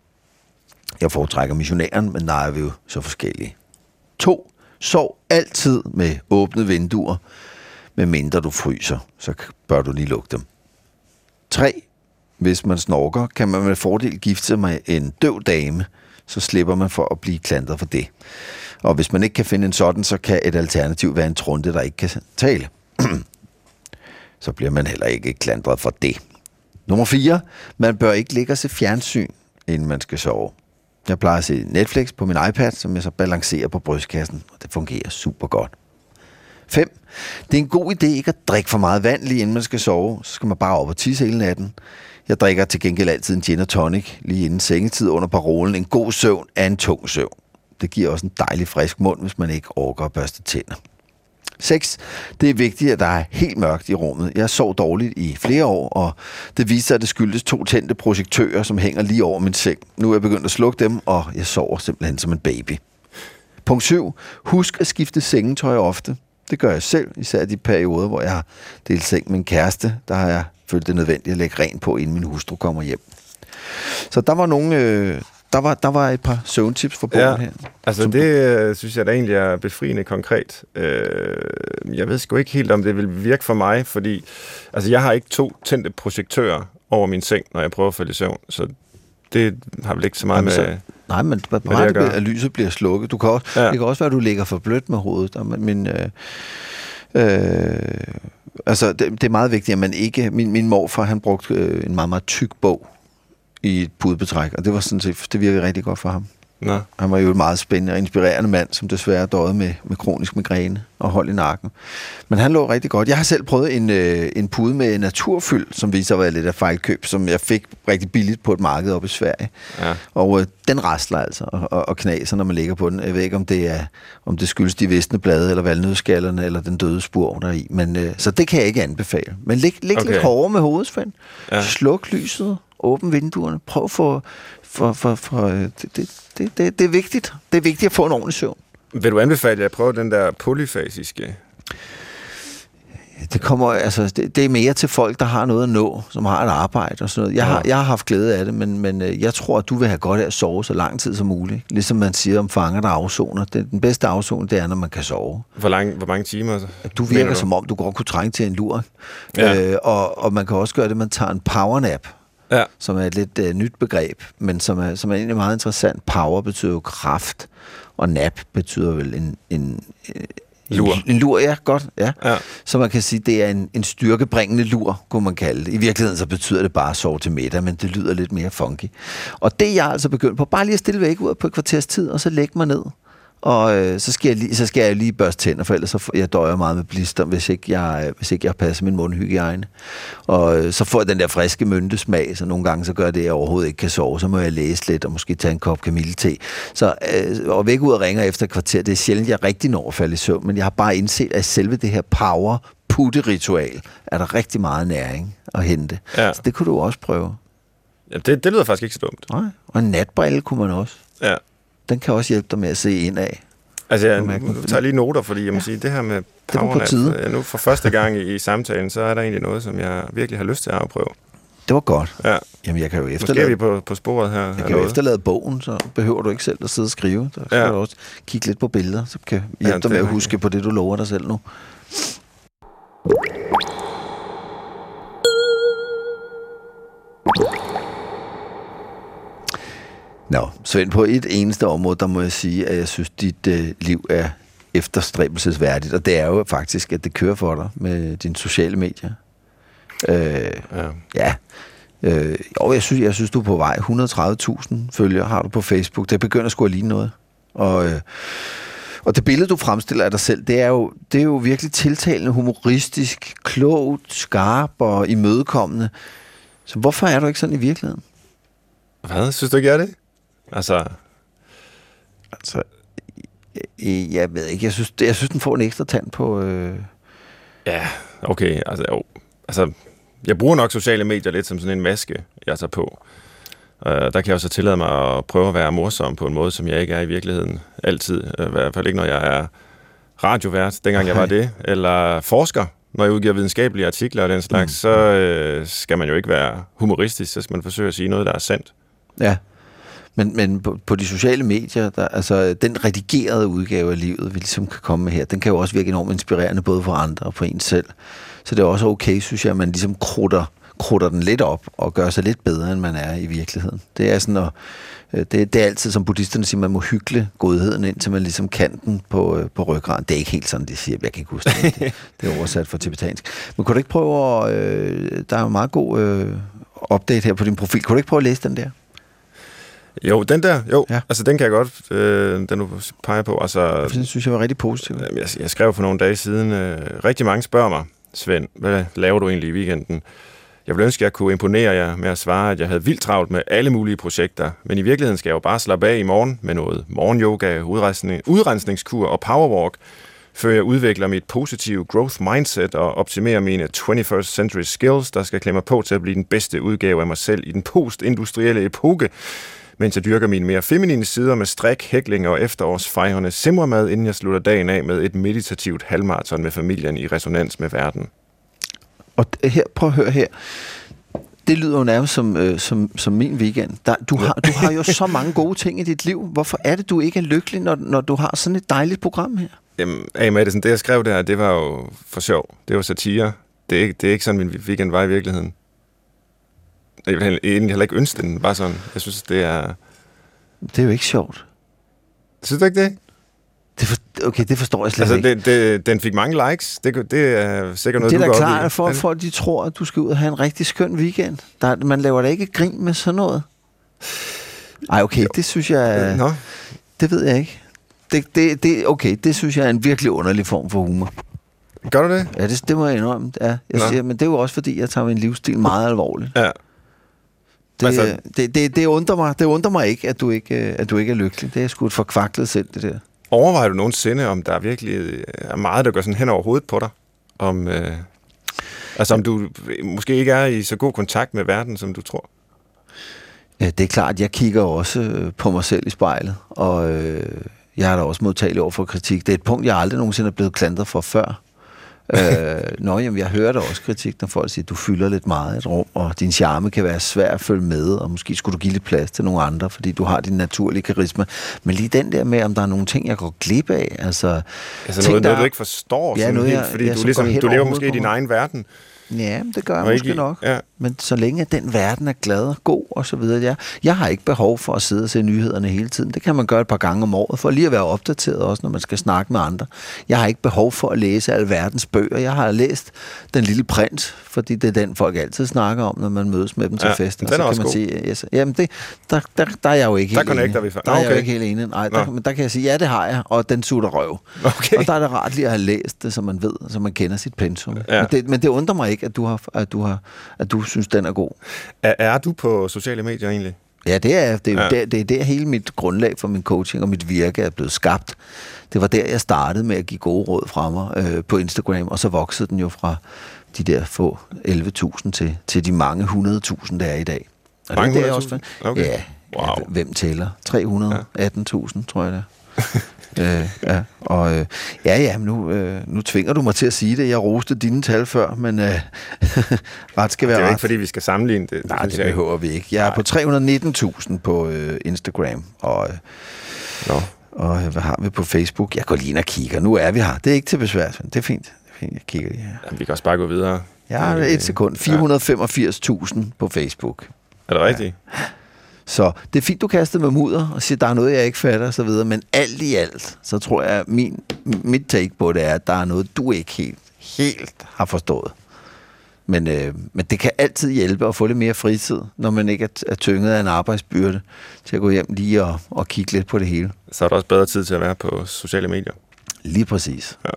Jeg foretrækker missionæren, men der er vi jo så forskellige. To, sov altid med åbne vinduer, medmindre du fryser, så bør du lige lukke dem. Tre, hvis man snorker, kan man med fordel gifte sig med en døv dame, så slipper man for at blive klandret for det. Og hvis man ikke kan finde en sådan, så kan et alternativ være en trunde, der ikke kan tale. så bliver man heller ikke klandret for det. Nummer 4. Man bør ikke ligge og se fjernsyn, inden man skal sove. Jeg plejer at se Netflix på min iPad, som jeg så balancerer på brystkassen, og det fungerer super godt. 5. Det er en god idé ikke at drikke for meget vand lige inden man skal sove. Så skal man bare op og tisse hele natten. Jeg drikker til gengæld altid en gin og tonic lige inden sengetid under parolen. En god søvn er en tung søvn. Det giver også en dejlig frisk mund, hvis man ikke orker at børste tænder. 6. Det er vigtigt, at der er helt mørkt i rummet. Jeg sov dårligt i flere år, og det viser sig, at det skyldes to tændte projektører, som hænger lige over min seng. Nu er jeg begyndt at slukke dem, og jeg sover simpelthen som en baby. Punkt 7. Husk at skifte sengetøj ofte. Det gør jeg selv, især i de perioder, hvor jeg har delt seng med en kæreste. Der har jeg følt det nødvendigt at lægge rent på, inden min hustru kommer hjem. Så der var nogle... Øh, der var, der var et par søvntips for bogen Ja, her. altså Som det øh, synes jeg da egentlig er befriende konkret. Øh, jeg ved sgu ikke helt, om det vil virke for mig, fordi altså, jeg har ikke to tændte projektører over min seng, når jeg prøver at falde i søvn, så det har vel ikke så meget Jamen, så- med... Nej, men bare det, jeg bare gør. at lyset bliver slukket. Du kan også, ja. Det kan også være, at du ligger for blødt med hovedet. Men, øh, øh, altså, det, det er meget vigtigt, at man ikke... Min, min morfar, han brugte øh, en meget, meget tyk bog i et pudebetræk, og det var sådan set, det virkede rigtig godt for ham. Nå, Han var jo en meget spændende og inspirerende mand, som desværre døde med, med kronisk migræne og hold i nakken. Men han lå rigtig godt. Jeg har selv prøvet en, øh, en pude med naturfyld, som viser at være lidt af fejlkøb, som jeg fik rigtig billigt på et marked oppe i Sverige. ja. Og øh, den rasler altså og, og, og knaser, når man ligger på den. Jeg ved ikke, om det er om det skyldes de visne blade, eller valnødskallerne, eller den døde spur der i. Men, øh, så det kan jeg ikke anbefale. Men lig, lig okay. Lidt hårdere med hovedet, Svend. Ja. Sluk lyset, åbn vinduerne. Prøv for... for, for, for det, det, det, det, det er vigtigt. Det er vigtigt at få en ordentlig søvn. Vil du anbefale, at jeg prøver den der polyfasiske? Det kommer, altså, det, det er mere til folk, der har noget at nå, som har et arbejde og sådan noget. Jeg, ja. har, jeg har haft glæde af det, men, men øh, jeg tror, at du vil have godt af at sove så lang tid som muligt. Ligesom man siger om fanger, der afsoner. Den, den bedste afsoning, det er, når man kan sove. Hvor, lang, hvor mange timer? Du virker du? som om, du godt kunne trænge til en lur. Ja. Øh, og, og man kan også gøre det, man tager en powernap. Ja. Som er et lidt uh, nyt begreb, men som er, som er egentlig meget interessant. Power betyder jo kraft, og nap betyder vel en, en, Lur. En, en lur, ja, godt. Ja. ja. Så man kan sige, det er en, en styrkebringende lur, kunne man kalde det. I virkeligheden så betyder det bare at sove til middag, men det lyder lidt mere funky. Og det er jeg altså begyndt på, bare lige at stille væk ud på et kvarters tid, og så lægge mig ned og øh, så, skal jeg lige, så skal jeg lige børste tænder, for ellers så jeg døjer meget med blister, hvis ikke jeg, hvis ikke jeg passer min mundhygiejne. Og øh, så får jeg den der friske myntesmag, så nogle gange så gør det, at jeg overhovedet ikke kan sove. Så må jeg læse lidt og måske tage en kop kamillete. Så øh, og væk ud og ringer efter kvarter, det er sjældent, jeg rigtig når at falde i søvn, men jeg har bare indset, at selve det her power putte-ritual, er der rigtig meget næring at hente. Ja. Så det kunne du også prøve. Ja, det, det lyder faktisk ikke så dumt. Nej, og en natbrille kunne man også. Ja den kan også hjælpe dig med at se ind af. Altså, jeg tager lige noter, fordi jeg må ja. sige, det her med powernap, på tide. Øh, nu for første gang i, i samtalen, så er der egentlig noget, som jeg virkelig har lyst til at afprøve. Det var godt. Ja. Jamen, jeg kan jo efterlade... Måske er vi på, på sporet her. Jeg kan jo efterlade bogen, så behøver du ikke selv at sidde og skrive. Så kan ja. du også kigge lidt på billeder, så kan hjælpe ja, dig med at huske på det, du lover dig selv nu. Nå, Svend, på et eneste område, der må jeg sige, at jeg synes, dit øh, liv er efterstræbelsesværdigt, og det er jo faktisk, at det kører for dig med dine sociale medier. Øh, ja. ja. Øh, jo, jeg synes, jeg synes, du er på vej. 130.000 følgere har du på Facebook. Det begynder sgu at ligne noget. Og, øh, og det billede, du fremstiller af dig selv, det er jo, det er jo virkelig tiltalende, humoristisk, klogt, skarp og imødekommende. Så hvorfor er du ikke sådan i virkeligheden? Hvad? Synes du ikke, jeg er det? Altså... Altså, jeg ved ikke. Jeg synes, jeg synes den får en ekstra tand på... Øh... Ja, okay. Altså, jo. altså, jeg bruger nok sociale medier lidt som sådan en maske, jeg tager på. Uh, der kan jeg også tillade mig at prøve at være morsom på en måde, som jeg ikke er i virkeligheden altid. Uh, I hvert fald ikke, når jeg er radiovært, dengang jeg var det, eller forsker. Når jeg udgiver videnskabelige artikler og den slags, mm. så uh, skal man jo ikke være humoristisk, så skal man forsøge at sige noget, der er sandt. Ja. Men, men på, på de sociale medier, der, altså den redigerede udgave af livet, vi ligesom kan komme med her, den kan jo også virke enormt inspirerende, både for andre og for en selv. Så det er også okay, synes jeg, at man ligesom krutter, krutter den lidt op og gør sig lidt bedre, end man er i virkeligheden. Det er sådan at, øh, det, det er altid, som buddhisterne siger, man må hygge godheden, indtil man ligesom kan den på, øh, på ryggraden. Det er ikke helt sådan, de siger. Jeg kan ikke huske det. Det er oversat for tibetansk. Men kunne du ikke prøve at... Øh, der er jo meget god øh, update her på din profil. Kunne du ikke prøve at læse den der? Jo, den der, jo. Ja. Altså, den kan jeg godt, øh, den du peger på. Altså, det synes jeg var rigtig positivt. Jeg, jeg skrev for nogle dage siden, øh, rigtig mange spørger mig, Svend, hvad laver du egentlig i weekenden? Jeg ville ønske, at jeg kunne imponere jer med at svare, at jeg havde vildt travlt med alle mulige projekter, men i virkeligheden skal jeg jo bare slappe af i morgen med noget morgenyoga, udrensning, udrensningskur og powerwalk, før jeg udvikler mit positive growth mindset og optimerer mine 21st century skills, der skal klemme på til at blive den bedste udgave af mig selv i den postindustrielle epoke, mens jeg dyrker mine mere feminine sider med strik, hækling og efterårsfejrende simremad, inden jeg slutter dagen af med et meditativt halvmarathon med familien i resonans med verden. Og her, prøv at høre her. Det lyder jo nærmest som, øh, som, som min weekend. Der, du, har, du har jo så mange gode ting i dit liv. Hvorfor er det, du ikke er lykkelig, når, når du har sådan et dejligt program her? Jamen, A. Madison, det jeg skrev der, det var jo for sjov. Det var satire. Det er, ikke, det er ikke sådan, min weekend var i virkeligheden. Jeg vil egentlig heller ikke ønske den bare sådan. Jeg synes, det er... Det er jo ikke sjovt. Synes du ikke det? det for, okay, det forstår jeg slet altså, ikke. Det, det, den fik mange likes. Det, det er sikkert noget, det er du da klart, at for de tror, at du skal ud og have en rigtig skøn weekend. Der, man laver da ikke grin med sådan noget. Ej, okay, jo. det synes jeg... Nå. Det ved jeg ikke. Det, det, det, okay, det synes jeg er en virkelig underlig form for humor. Gør du det? Ja, det, det må jeg indrømme. Ja, jeg siger, men det er jo også, fordi jeg tager min livsstil meget alvorligt. Ja. Det, altså, det, det, det, undrer mig, det undrer mig ikke, at du ikke, at du ikke er lykkelig. Det er sgu et forkvaklet selv, det der. Overvejer du nogensinde, om der virkelig øh, er meget, der går sådan hen over hovedet på dig? Om, øh, altså om du måske ikke er i så god kontakt med verden, som du tror? Det er klart, jeg kigger også øh, på mig selv i spejlet, og øh, jeg har da også modtaget over for kritik. Det er et punkt, jeg aldrig nogensinde er blevet klandret for før. Øh, nå, jamen, jeg hører da også kritik, når folk siger, at du fylder lidt meget i et rum, og din charme kan være svær at følge med, og måske skulle du give lidt plads til nogle andre, fordi du har din naturlige karisma. Men lige den der med, om der er nogle ting, jeg går glip af, altså... Altså noget, noget, du ikke forstår, Ja, sådan noget, helt, jeg- fordi ja, du, som ligesom, du lever måske i din egen verden. Ja, det gør jeg ikke måske i- nok. ja. Men så længe den verden er glad og god og så videre, jeg, jeg har ikke behov for at sidde og se nyhederne hele tiden. Det kan man gøre et par gange om året, for lige at være opdateret også, når man skal snakke med andre. Jeg har ikke behov for at læse al verdens bøger. Jeg har læst Den Lille Prins, fordi det er den, folk altid snakker om, når man mødes med dem til Ja, fest. Den er så kan også man god. sige, yes, jamen det, der, der, der er jeg jo ikke Der helt connecter enig. vi for- Der er jeg jo Okay. ikke helt enig. Nej, der, Nå. men der kan jeg sige, ja, det har jeg, og den sutter røv. Okay. Og der er det rart lige at have læst det, så man ved, så man kender sit pensum. Ja. Men, det, men det undrer mig ikke, at du, har, at, du har, at du synes, den er god. Er, er du på sociale medier egentlig? Ja, det er, det er, Ja. der, det er der hele mit grundlag for min coaching og mit virke er blevet skabt. Det var der, jeg startede med at give gode råd fra mig øh, på Instagram, og så voksede den jo fra de der få 11.000 til, til de mange 100.000, der er i dag. Og Mange det er der 100.000? også, Okay. Ja, Wow. hvem tæller? 318.000, tror jeg det. øh, ja, og øh, ja, ja, nu, øh, nu tvinger du mig til at sige det. Jeg roste dine tal før, men øh, ret skal være Det er jo ret. ikke, fordi vi skal sammenligne det. Nej, det jeg ikke. behøver vi ikke. Jeg er på 319.000 på øh, Instagram, og, øh, Nå. og øh, hvad har vi på Facebook? Jeg går lige ind og kigger. Nu er vi her. Det er ikke til besvær. Det er fint. Det er fint. Jeg kigger lige her. Jamen, vi kan også bare gå videre. Øh, et sekund. 485.000 på Facebook. Er det rigtigt? Så det er fint, du kastede med mudder og siger, der er noget, jeg ikke fatter osv., men alt i alt, så tror jeg, min, mit take på det er, at der er noget, du ikke helt, helt har forstået. Men, øh, men det kan altid hjælpe at få lidt mere fritid, når man ikke er, er tynget af en arbejdsbyrde, til at gå hjem lige og, og kigge lidt på det hele. Så er der også bedre tid til at være på sociale medier. Lige præcis. Ja.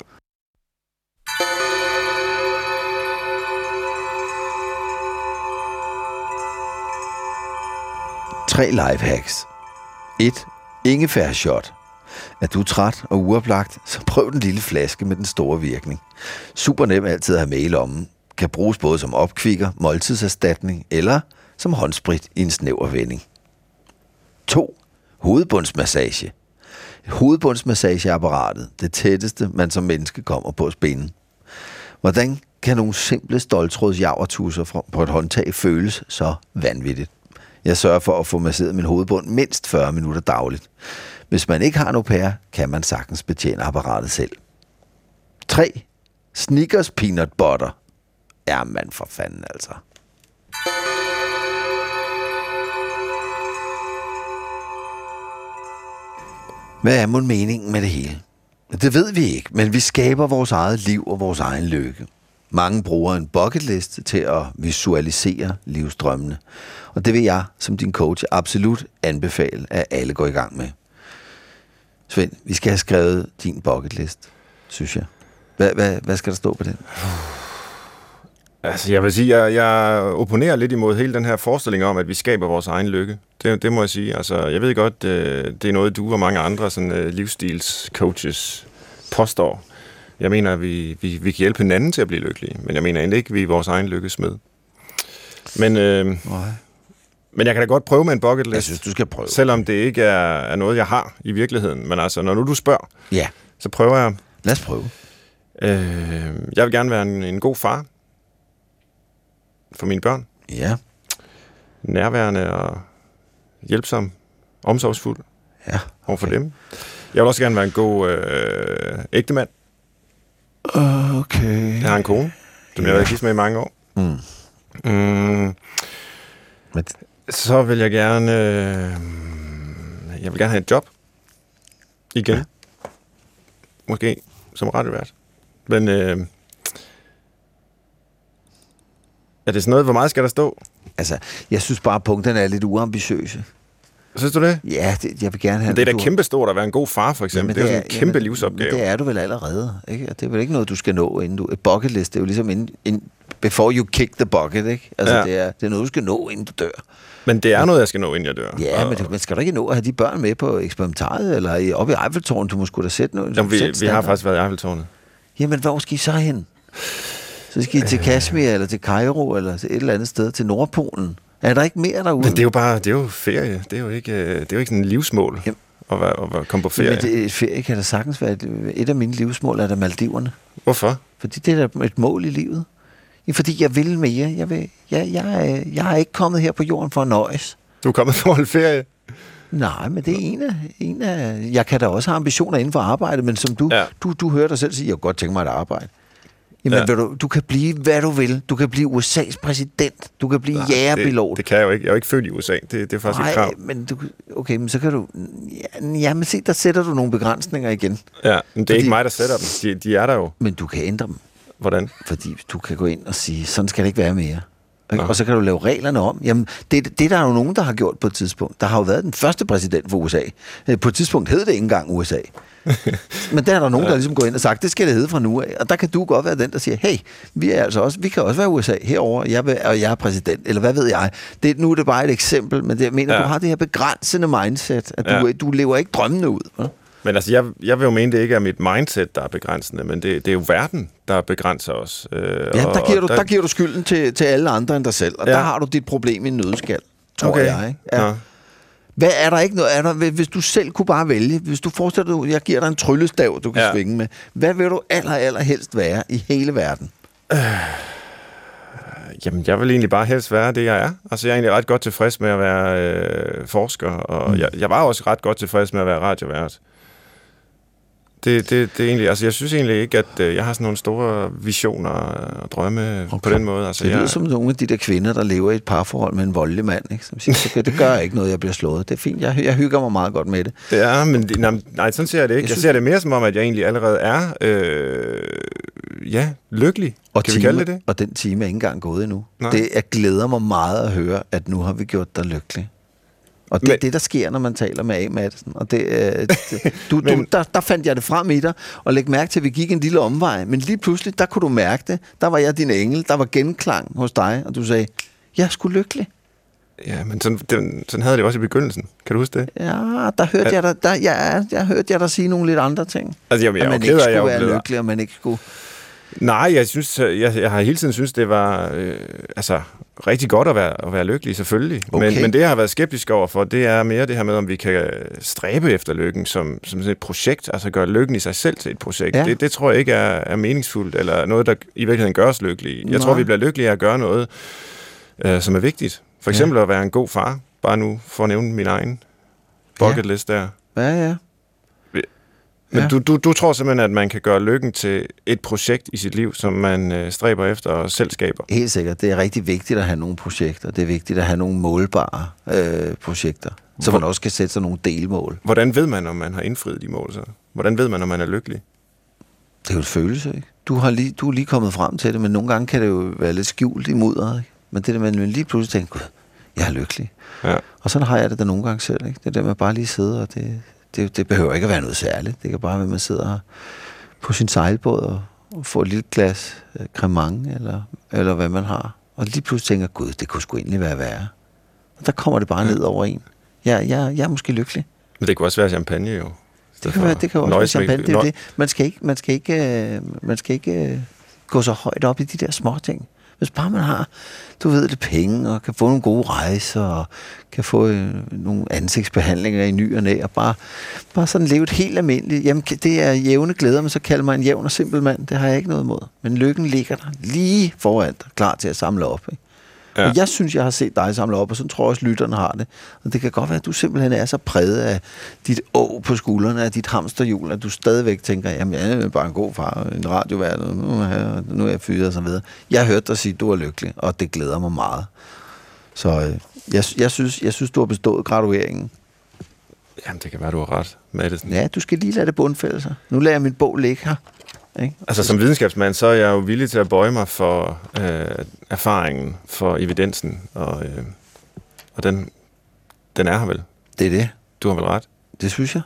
Tre lifehacks. 1. Ingefær shot. Er du træt og uoplagt, så prøv den lille flaske med den store virkning. Super nem altid at have med i lommen. Kan bruges både som opkvikker, måltidserstatning eller som håndsprit i en snæver vending. 2. Hovedbundsmassage. Hovedbundsmassageapparatet, det tætteste, man som menneske kommer på spinden. Hvordan kan nogle simple stoltrådsjavertusser fra- på et håndtag føles så vanvittigt? Jeg sørger for at få masseret min hovedbund mindst 40 minutter dagligt. Hvis man ikke har en au pair, kan man sagtens betjene apparatet selv. 3. Snickers peanut butter. Er man for fanden altså. Hvad er mon meningen med det hele? Det ved vi ikke, men vi skaber vores eget liv og vores egen lykke. Mange bruger en bucket list til at visualisere livsdrømmene. Og det vil jeg som din coach absolut anbefale, at alle går i gang med. Svend, vi skal have skrevet din bucket list, synes jeg. Hvad, hvad, hvad skal der stå på den? Altså, jeg vil sige, jeg, jeg opponerer lidt imod hele den her forestilling om, at vi skaber vores egen lykke. Det, det må jeg sige. Altså, jeg ved godt, det, det er noget, du og mange andre sådan, øh, livsstilscoaches påstår. Jeg mener, at vi, vi, vi kan hjælpe hinanden til at blive lykkelige, men jeg mener egentlig ikke, at vi er vores egen lykkes med. Men, øh, Nej. men jeg kan da godt prøve med en bucket Jeg list, synes, du skal prøve. selvom det ikke er, er noget, jeg har i virkeligheden. Men altså, når nu du spørger, Ja, så prøver jeg. lad os prøve. Øh, jeg vil gerne være en, en god far for mine børn. Ja, nærværende og hjælpsom, omsorgsfuld ja. overfor okay. dem. Jeg vil også gerne være en god øh, ægtemand. Okay. Jeg har en kone, som jeg har været gift med i mange år. Mm. Mm, Men, så vil jeg gerne... Øh, jeg vil gerne have et job. Igen. Ja. Måske som radiovært. Men øh, er det sådan noget, hvor meget skal der stå? altså, jeg synes bare, at punkterne er lidt uambitiøse. Synes du det? Ja, det, jeg vil gerne have... Men det er da du- kæmpe stort at være en god far, for eksempel. Jamen, det er jo sådan en kæmpe jamen, livsopgave. men Det er du vel allerede, ikke? Og Det er vel ikke noget, du skal nå, inden du... Et bucket list, det er jo ligesom inden, inden, before you kick the bucket, ikke? Altså, Ja. det, er, det er noget, du skal nå, inden du dør. Men det er noget, jeg skal nå, inden jeg dør. Ja, Og- men, du, men skal du ikke nå at have de børn med på eksperimentaret, eller i- oppe i Eiffeltårnet? Du må sgu da sætte noget. Jamen, vi, vi har faktisk været i Eiffeltårnet. Jamen, hvor skal I så hen? Så skal I Øh. til Kashmir, eller til Cairo, eller til et eller andet sted, til Nordpolen. Er der ikke mere derude? Men det er jo bare, det er jo ferie. Det er jo ikke, øh, det er jo ikke sådan en livsmål Jamen. at, være, at komme på ferie. Men det, ferie kan da sagtens være et, et af mine livsmål, er der Maldiverne. Hvorfor? Fordi det er da et mål i livet. Fordi jeg vil mere. Jeg, vil, jeg, jeg, er- jeg er ikke kommet her på jorden for at nøjes. Du er kommet for at holde ferie. Nej, men det er en af, en af... Jeg kan da også have ambitioner inden for arbejde, men som du, ja. Du, du hører dig selv sige, jeg kunne godt tænke mig et arbejde. Jamen, ja. Du, du kan blive, hvad du vil. Du kan blive USA's præsident. Du kan blive jægerpilot. Det, det kan jeg jo ikke. Jeg er jo ikke født i USA. Det, det er faktisk et krav. Nej, men du, okay, men så kan du... Ja, jamen se, der sætter du nogle begrænsninger igen. Ja, men det er Fordi- ikke mig, der sætter dem. De, de er der jo. Men du kan ændre dem, Hvordan? fordi du kan gå ind og sige, sådan skal det ikke være mere. Ikke? Og så kan du lave reglerne om. Jamen, det, det der er jo nogen, der har gjort på et tidspunkt. Der har jo været den første præsident for USA. Øh, På et tidspunkt hed det ikke engang USA. Men der er der nogen, der ligesom går ind og sagt, det skal det hedde fra nu af. Og der kan du godt være den, der siger, hey, vi er altså også, vi kan også være USA herover, jeg vil, og jeg er præsident, eller hvad ved jeg. Det, nu er det bare et eksempel, men det, jeg mener, ja. Du har det her begrænsende mindset, at du, Ja. du lever ikke drømmene ud. hva'? Men altså, jeg, jeg vil jo mene, det ikke er mit mindset, der er begrænsende, men det, det er jo verden, der begrænser os. Øh, Ja, og- der giver, og du, der giver du skylden til, til alle andre end dig selv, og ja. Ja. der har du dit problem i en nødskal, tror Okay. jeg. Ikke? Ja. Nå. Hvad er der ikke noget? Er der, hvis du selv kunne bare vælge, hvis du forestiller dig, jeg giver dig en tryllestav, du kan ja. Ja. svinge med, hvad vil du aller, aller helst være i hele verden? Jamen, jeg vil egentlig bare helst være det, jeg er. Altså, jeg er egentlig ret godt tilfreds med at være øh, forsker, og mm. jeg, jeg var også ret godt tilfreds med at være radiovært. Det, det, det er egentlig, altså jeg synes egentlig ikke, at øh, jeg har sådan nogle store visioner og drømme okay. på den måde. Altså, Det lyder jeg, som nogle af de der kvinder, der lever i et parforhold med en voldelig mand, ikke? som siger, okay, det gør ikke noget, jeg bliver slået. Det er fint, jeg, jeg hygger mig meget godt med det. det er, men det, nej, nej, sådan ser jeg det ikke. Jeg Jeg, synes- ser det mere som om, at jeg egentlig allerede er, øh, ja, lykkelig. Og kan time, vi kalde det det? Og den time er ikke engang gået endnu. Nej. Det jeg glæder mig meget at høre, at nu har vi gjort dig lykkelig. Og det er Men- det, der sker, når man taler med A. Madsen. Og det, øh, det, du, du, Men- der, der fandt jeg det frem i dig, og læg mærke til, at vi gik en lille omvej. Men lige pludselig, der kunne du mærke det. Der var jeg din engel. Der var genklang hos dig, og du sagde, jeg er sgu lykkelig. Ja, men sådan, den, sådan havde det også i begyndelsen. Kan du huske det? Ja, der hørte Ja. jeg dig, der, ja, jeg hørte jeg dig sige nogle lidt andre ting. Altså, jamen, jeg at er man ikke at jeg skulle er være lykkelig, og man ikke skulle... Nej, jeg synes, jeg, jeg har hele tiden synes det var øh, altså rigtig godt at være, at være lykkelig, selvfølgelig. Okay. Men, men det, jeg har været skeptisk over for, det er mere det her med, om vi kan stræbe efter lykken som, som sådan et projekt, altså gøre lykken i sig selv til et projekt. Ja. Det, det tror jeg ikke er, er meningsfuldt, eller noget, der i virkeligheden gør os lykkelige. Jeg Nej. tror, vi bliver lykkelige af at gøre noget, øh, som er vigtigt. For eksempel ja. at være en god far, bare nu for at nævne min egen bucket list der. Ja, ja. Men Ja. du, du, du tror simpelthen, at man kan gøre lykken til et projekt i sit liv, som man øh, stræber efter og selv skaber? Helt sikkert. Det er rigtig vigtigt at have nogle projekter. Det er vigtigt at have nogle målbare øh, projekter. Så man også kan sætte sig nogle delmål. Hvordan ved man, om man har indfriet de mål så? Hvordan ved man, om man er lykkelig? Det er jo en følelse, ikke? Du, har lige, du er lige kommet frem til det, men nogle gange kan det jo være lidt skjult i mudderet, ikke? Men det der man lige pludselig tænker, gud, jeg er lykkelig. Ja. Og sådan har jeg det da nogle gange selv, ikke? Det der med bare lige sidde, og det, det, det behøver ikke at være noget særligt. Det kan bare være, at man sidder på sin sejlbåd og, og får et lille glas øh, cremant, eller, eller hvad man har. Og lige pludselig tænker, gud, det kunne sgu egentlig være værre. Og der kommer det bare ned over en. Jeg, jeg, jeg er måske lykkelig. Men det kunne også være champagne, jo. Det kan, være, det kan også være champagne. Det er det. Man skal ikke, man skal ikke, øh, man skal ikke øh, gå så højt op i de der små ting. Hvis bare man har, du ved det, penge, og kan få nogle gode rejser, og kan få øh, nogle ansigtsbehandlinger i ny og næ, og bare, bare sådan leve et helt almindeligt. Jamen, det er jævne glæder, men så kalder mig en jævn og simpel mand. Det har jeg ikke noget imod. Men lykken ligger der lige foran dig, klar til at samle op. Ikke? Ja. Og jeg synes, jeg har set dig samle op, og så tror jeg også, lytterne har det. Og det kan godt være, at du simpelthen er så præget af dit å på skuldrene, af dit hamsterhjul, at du stadigvæk tænker, jamen jeg er bare en god far, en radiovært, og nu er jeg, nu er jeg fyret og så videre. Jeg hørte dig sige, at du er lykkelig, og det glæder mig meget. Så øh, jeg, jeg, synes, jeg synes, du har bestået gradueringen. Jamen, det kan være, du har ret det. Ja, du skal lige lade det bundfælde sig. Nu lader jeg mit bog ligge her. Ikke? Altså, som videnskabsmand, så er jeg jo villig til at bøje mig for øh, erfaringen, for evidensen, og, øh, og den, den er her vel. Det er det. Du har vel ret? Det synes jeg.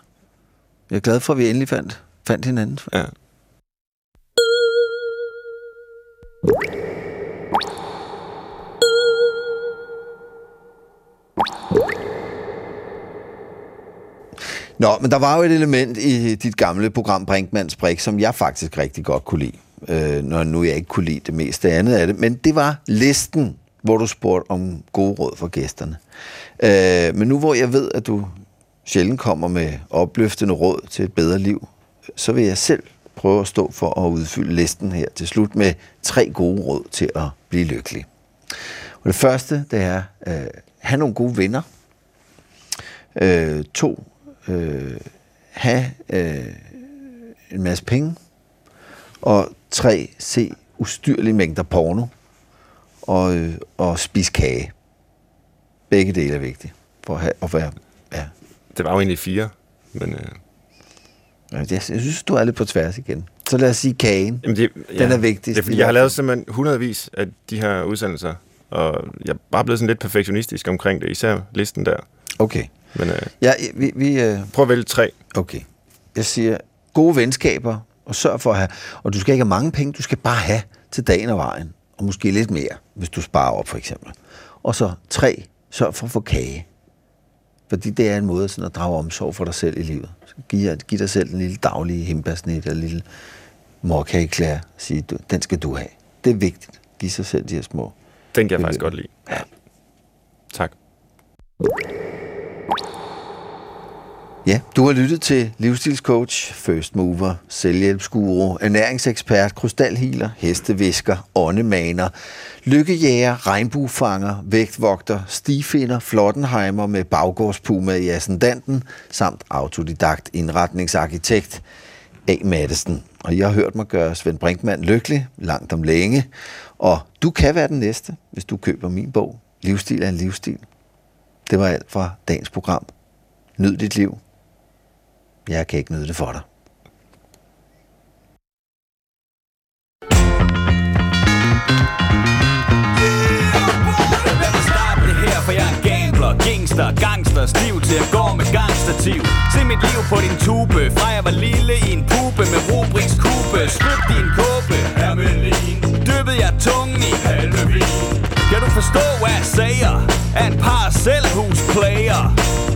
Jeg er glad for, at vi endelig fandt, fandt hinanden. Ja. Nå, men der var jo et element i dit gamle program Brinkmanns Brik, som jeg faktisk rigtig godt kunne lide. Øh, når nu jeg ikke kunne lide det meste andet af det. Men det var listen, hvor du spurgte om gode råd for gæsterne. Øh, men nu hvor jeg ved, at du sjældent kommer med opløftende råd til et bedre liv, så vil jeg selv prøve at stå for at udfylde listen her til slut med tre gode råd til at blive lykkelig. Og det første, det er, øh, have nogle gode venner. Øh, to, øh, have øh, en masse penge. Og tre, se ustyrlige mængder porno. Og, øh, og spise kage. Begge dele er vigtige for at, have, at være... Ja. Det var jo egentlig fire, men... Øh... Jeg, jeg synes, du er lidt på tværs igen. Så lad os sige kagen. Jamen det, ja, Den er vigtig. Det er, fordi jeg har lavet simpelthen hundredvis af de her udsendelser, og jeg er bare blevet sådan lidt perfektionistisk omkring det, især listen der. Okay. Men øh, ja, vi, vi, øh... prøv at vælge tre. Okay. Jeg siger, gode venskaber, og sørg for at have... Og du skal ikke have mange penge, du skal bare have til dagen og vejen. Og måske lidt mere, hvis du sparer op, for eksempel. Og så tre, sørg for at få kage. Fordi det er en måde sådan at drage omsorg for dig selv i livet. Så giv, giv dig selv en lille daglig himbasnit eller en lille morkageklær. Sige, den skal du have. Det er vigtigt. Giv sig selv de her små. Den kan jeg faktisk godt lide. Ja. Tak. Ja, du har lyttet til livsstilscoach, first mover, selvhjælpsguru, ernæringsekspert, krystalhealer, hestevisker, åndemaner, lykkejæger, regnbuefanger, vægtvogter, stifinder, flottenheimer med baggårdspuma i ascendanten, samt autodidakt indretningsarkitekt A. Madsen. Og jeg har hørt mig gøre Svend Brinkmann lykkelig langt om længe, og du kan være den næste, hvis du køber min bog, Livsstil er en livsstil. Det var alt fra dagens program. Nyd dit liv. Jeg kan ikke nyde det for dig. for jeg er gambler, gangster, gangster, stiv til at gå med gangstativ. Se mit liv på din tube, fra jeg var lille i en pube med Rubriks kube. Skub din kåbe, hermelin. Dyppede jeg tungen i halvevin. Kan du forstå, hvad jeg siger? Er en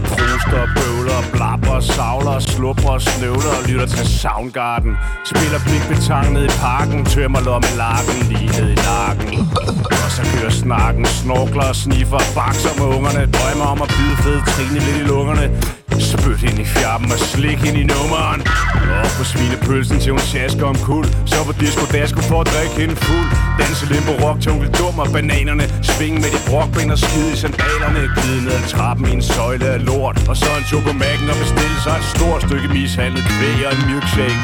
Proster, bøvler, blapper, savler, slupper, snøvler og lytter til Soundgarden. Spiller blikbetang ned i parken, tømmer lommelarken lige ned i nakken. Og så kører snakken, snorkler, sniffer, bakser med ungerne, drømmer om at bide fede trine lidt i lungerne. Spyt ind i fjappen og slik ind i nummeren. Og på svinepølsen til hun sjasker om kul. Så på disco dasko for at drikke hende fuld. Danse limbo rock, tunkel dum og bananerne. Sving med de brokben og skide i sandalerne. Glide ned ad trappen i en søjle af lort. Og så en chokomaggen og bestille sig et stort stykke mishandlet kvæg og en milkshake.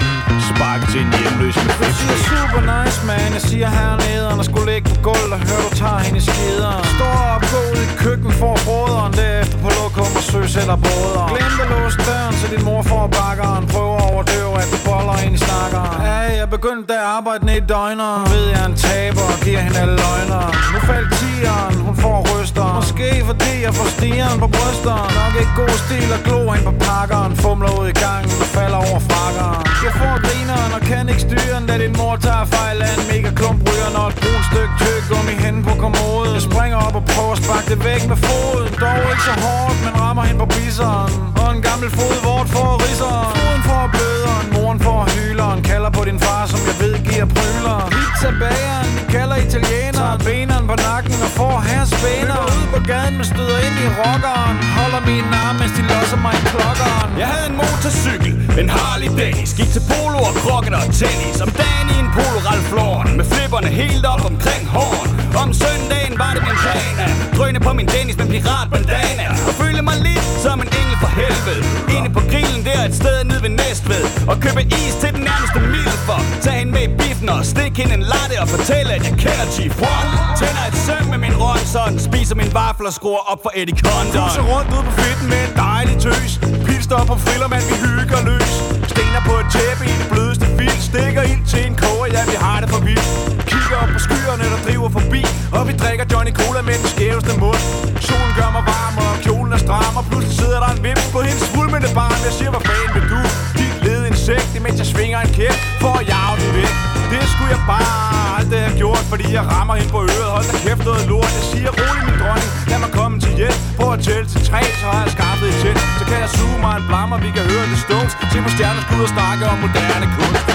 Spark til en hjemløs med fedt siger super nice man, jeg siger hernede Og skulle ligge på gulvet og høre du tager hende i skideren. Står op, gå ud i køkken for broderen Derefter på lokum og søs eller båder Glem at låse døren, så din mor får bakkeren. Prøver at overdøve, at du boller ind i snakkeren. Ja, jeg begyndte at arbejde ned i døgner Hun ved, jeg er en taber og giver hende alle løgner Nu faldt tieren, hun får ryster Måske fordi jeg får stieren på brysteren. Nok ikke god stil at glo ind på pakkeren. Fumler ud i gangen og falder over frakkeren. Jeg får grineren og kan ikke styre Da din mor tager fejl af en mega klump ryger Når et brun stykke tyggegummi hen på kommoden. Jeg springer op og prøver at sparke det væk med foden. Dog ikke så hårdt, men rammer hende på bisseren og en gammel fod vort for risseren Foden for bløderen, moren for hyleren. Kalder på din far, som jeg ved giver pryler Pizza bageren, vi kalder italiener Tager beneren på nakken og får her spænder ud på gaden, men støder ind i rockeren. Holder min arm, mens de losser mig i klokkeren. Jeg havde en motorcykel, en Harley Davidson Gik til polo og krokket og tennis. Om dagen i en polo Ralph Lauren Med flipperne helt op omkring horn Om søndagen var det min plan Drøne på min Dennis med pirat bandana. Og føle mig lidt som en engel for helvede Inde på grillen der et sted nede ved Næstved. Og købe is til den nærmeste milfer. Tag hende med i biffen og stik hende en latte Og fortælle at jeg kender Chief One. Tænder et søm med min Ronson Spiser min vafler og skruer op for Eddie Condon. Fuser rundt ud på fedten med en dejlig tøs. Pilster på frillermand, vi hygger løs. Stener på et tæppe i det blødeste fil. Stikker ind til en koger, ja vi har det for vildt. Kigger op på skyerne, der driver forbi. Og vi drikker Johnny Cola med den skæveste mund. Solen gør mig varm, og kjolen er stram Og sidder der en vims på hendes svulmende barn. Jeg siger, hvad fanden vil du? Dit led insekt, imens jeg svinger en kæft For at jage den væk. Det skulle jeg bare aldrig have gjort Fordi jeg rammer hende på øret. Hold da kæft noget lort. Jeg siger rolig min dronning. Lad mig komme til hjælp. På at tælle til tre Så har jeg skaffet et tæt. Så kan jeg suge mig en blammer Vi kan høre det Stones Se på stjerneskud og snakke om moderne kunst.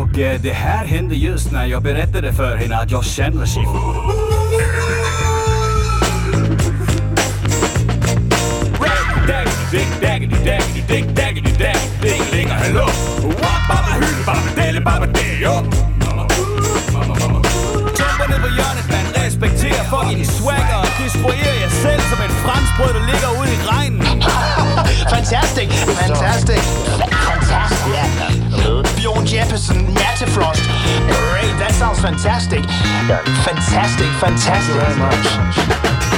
Och eh, det här hände just när jag berättade för henne att jag känner sig Daddy, Dik daggedy daggedy dik daggedy daggedy dik Længere hallo Wap baba hylde baba delle baba det jo Tumper ned på hjørnet, man respekterer fucking swagger Og destruerer jer selv som et franskbrød, der ligger ude i regnen Fantastic, fantastic, fantastic. Yeah. Bjorn Jefferson, Matte Frost. Great, that sounds fantastic. Fantastic, fantastic.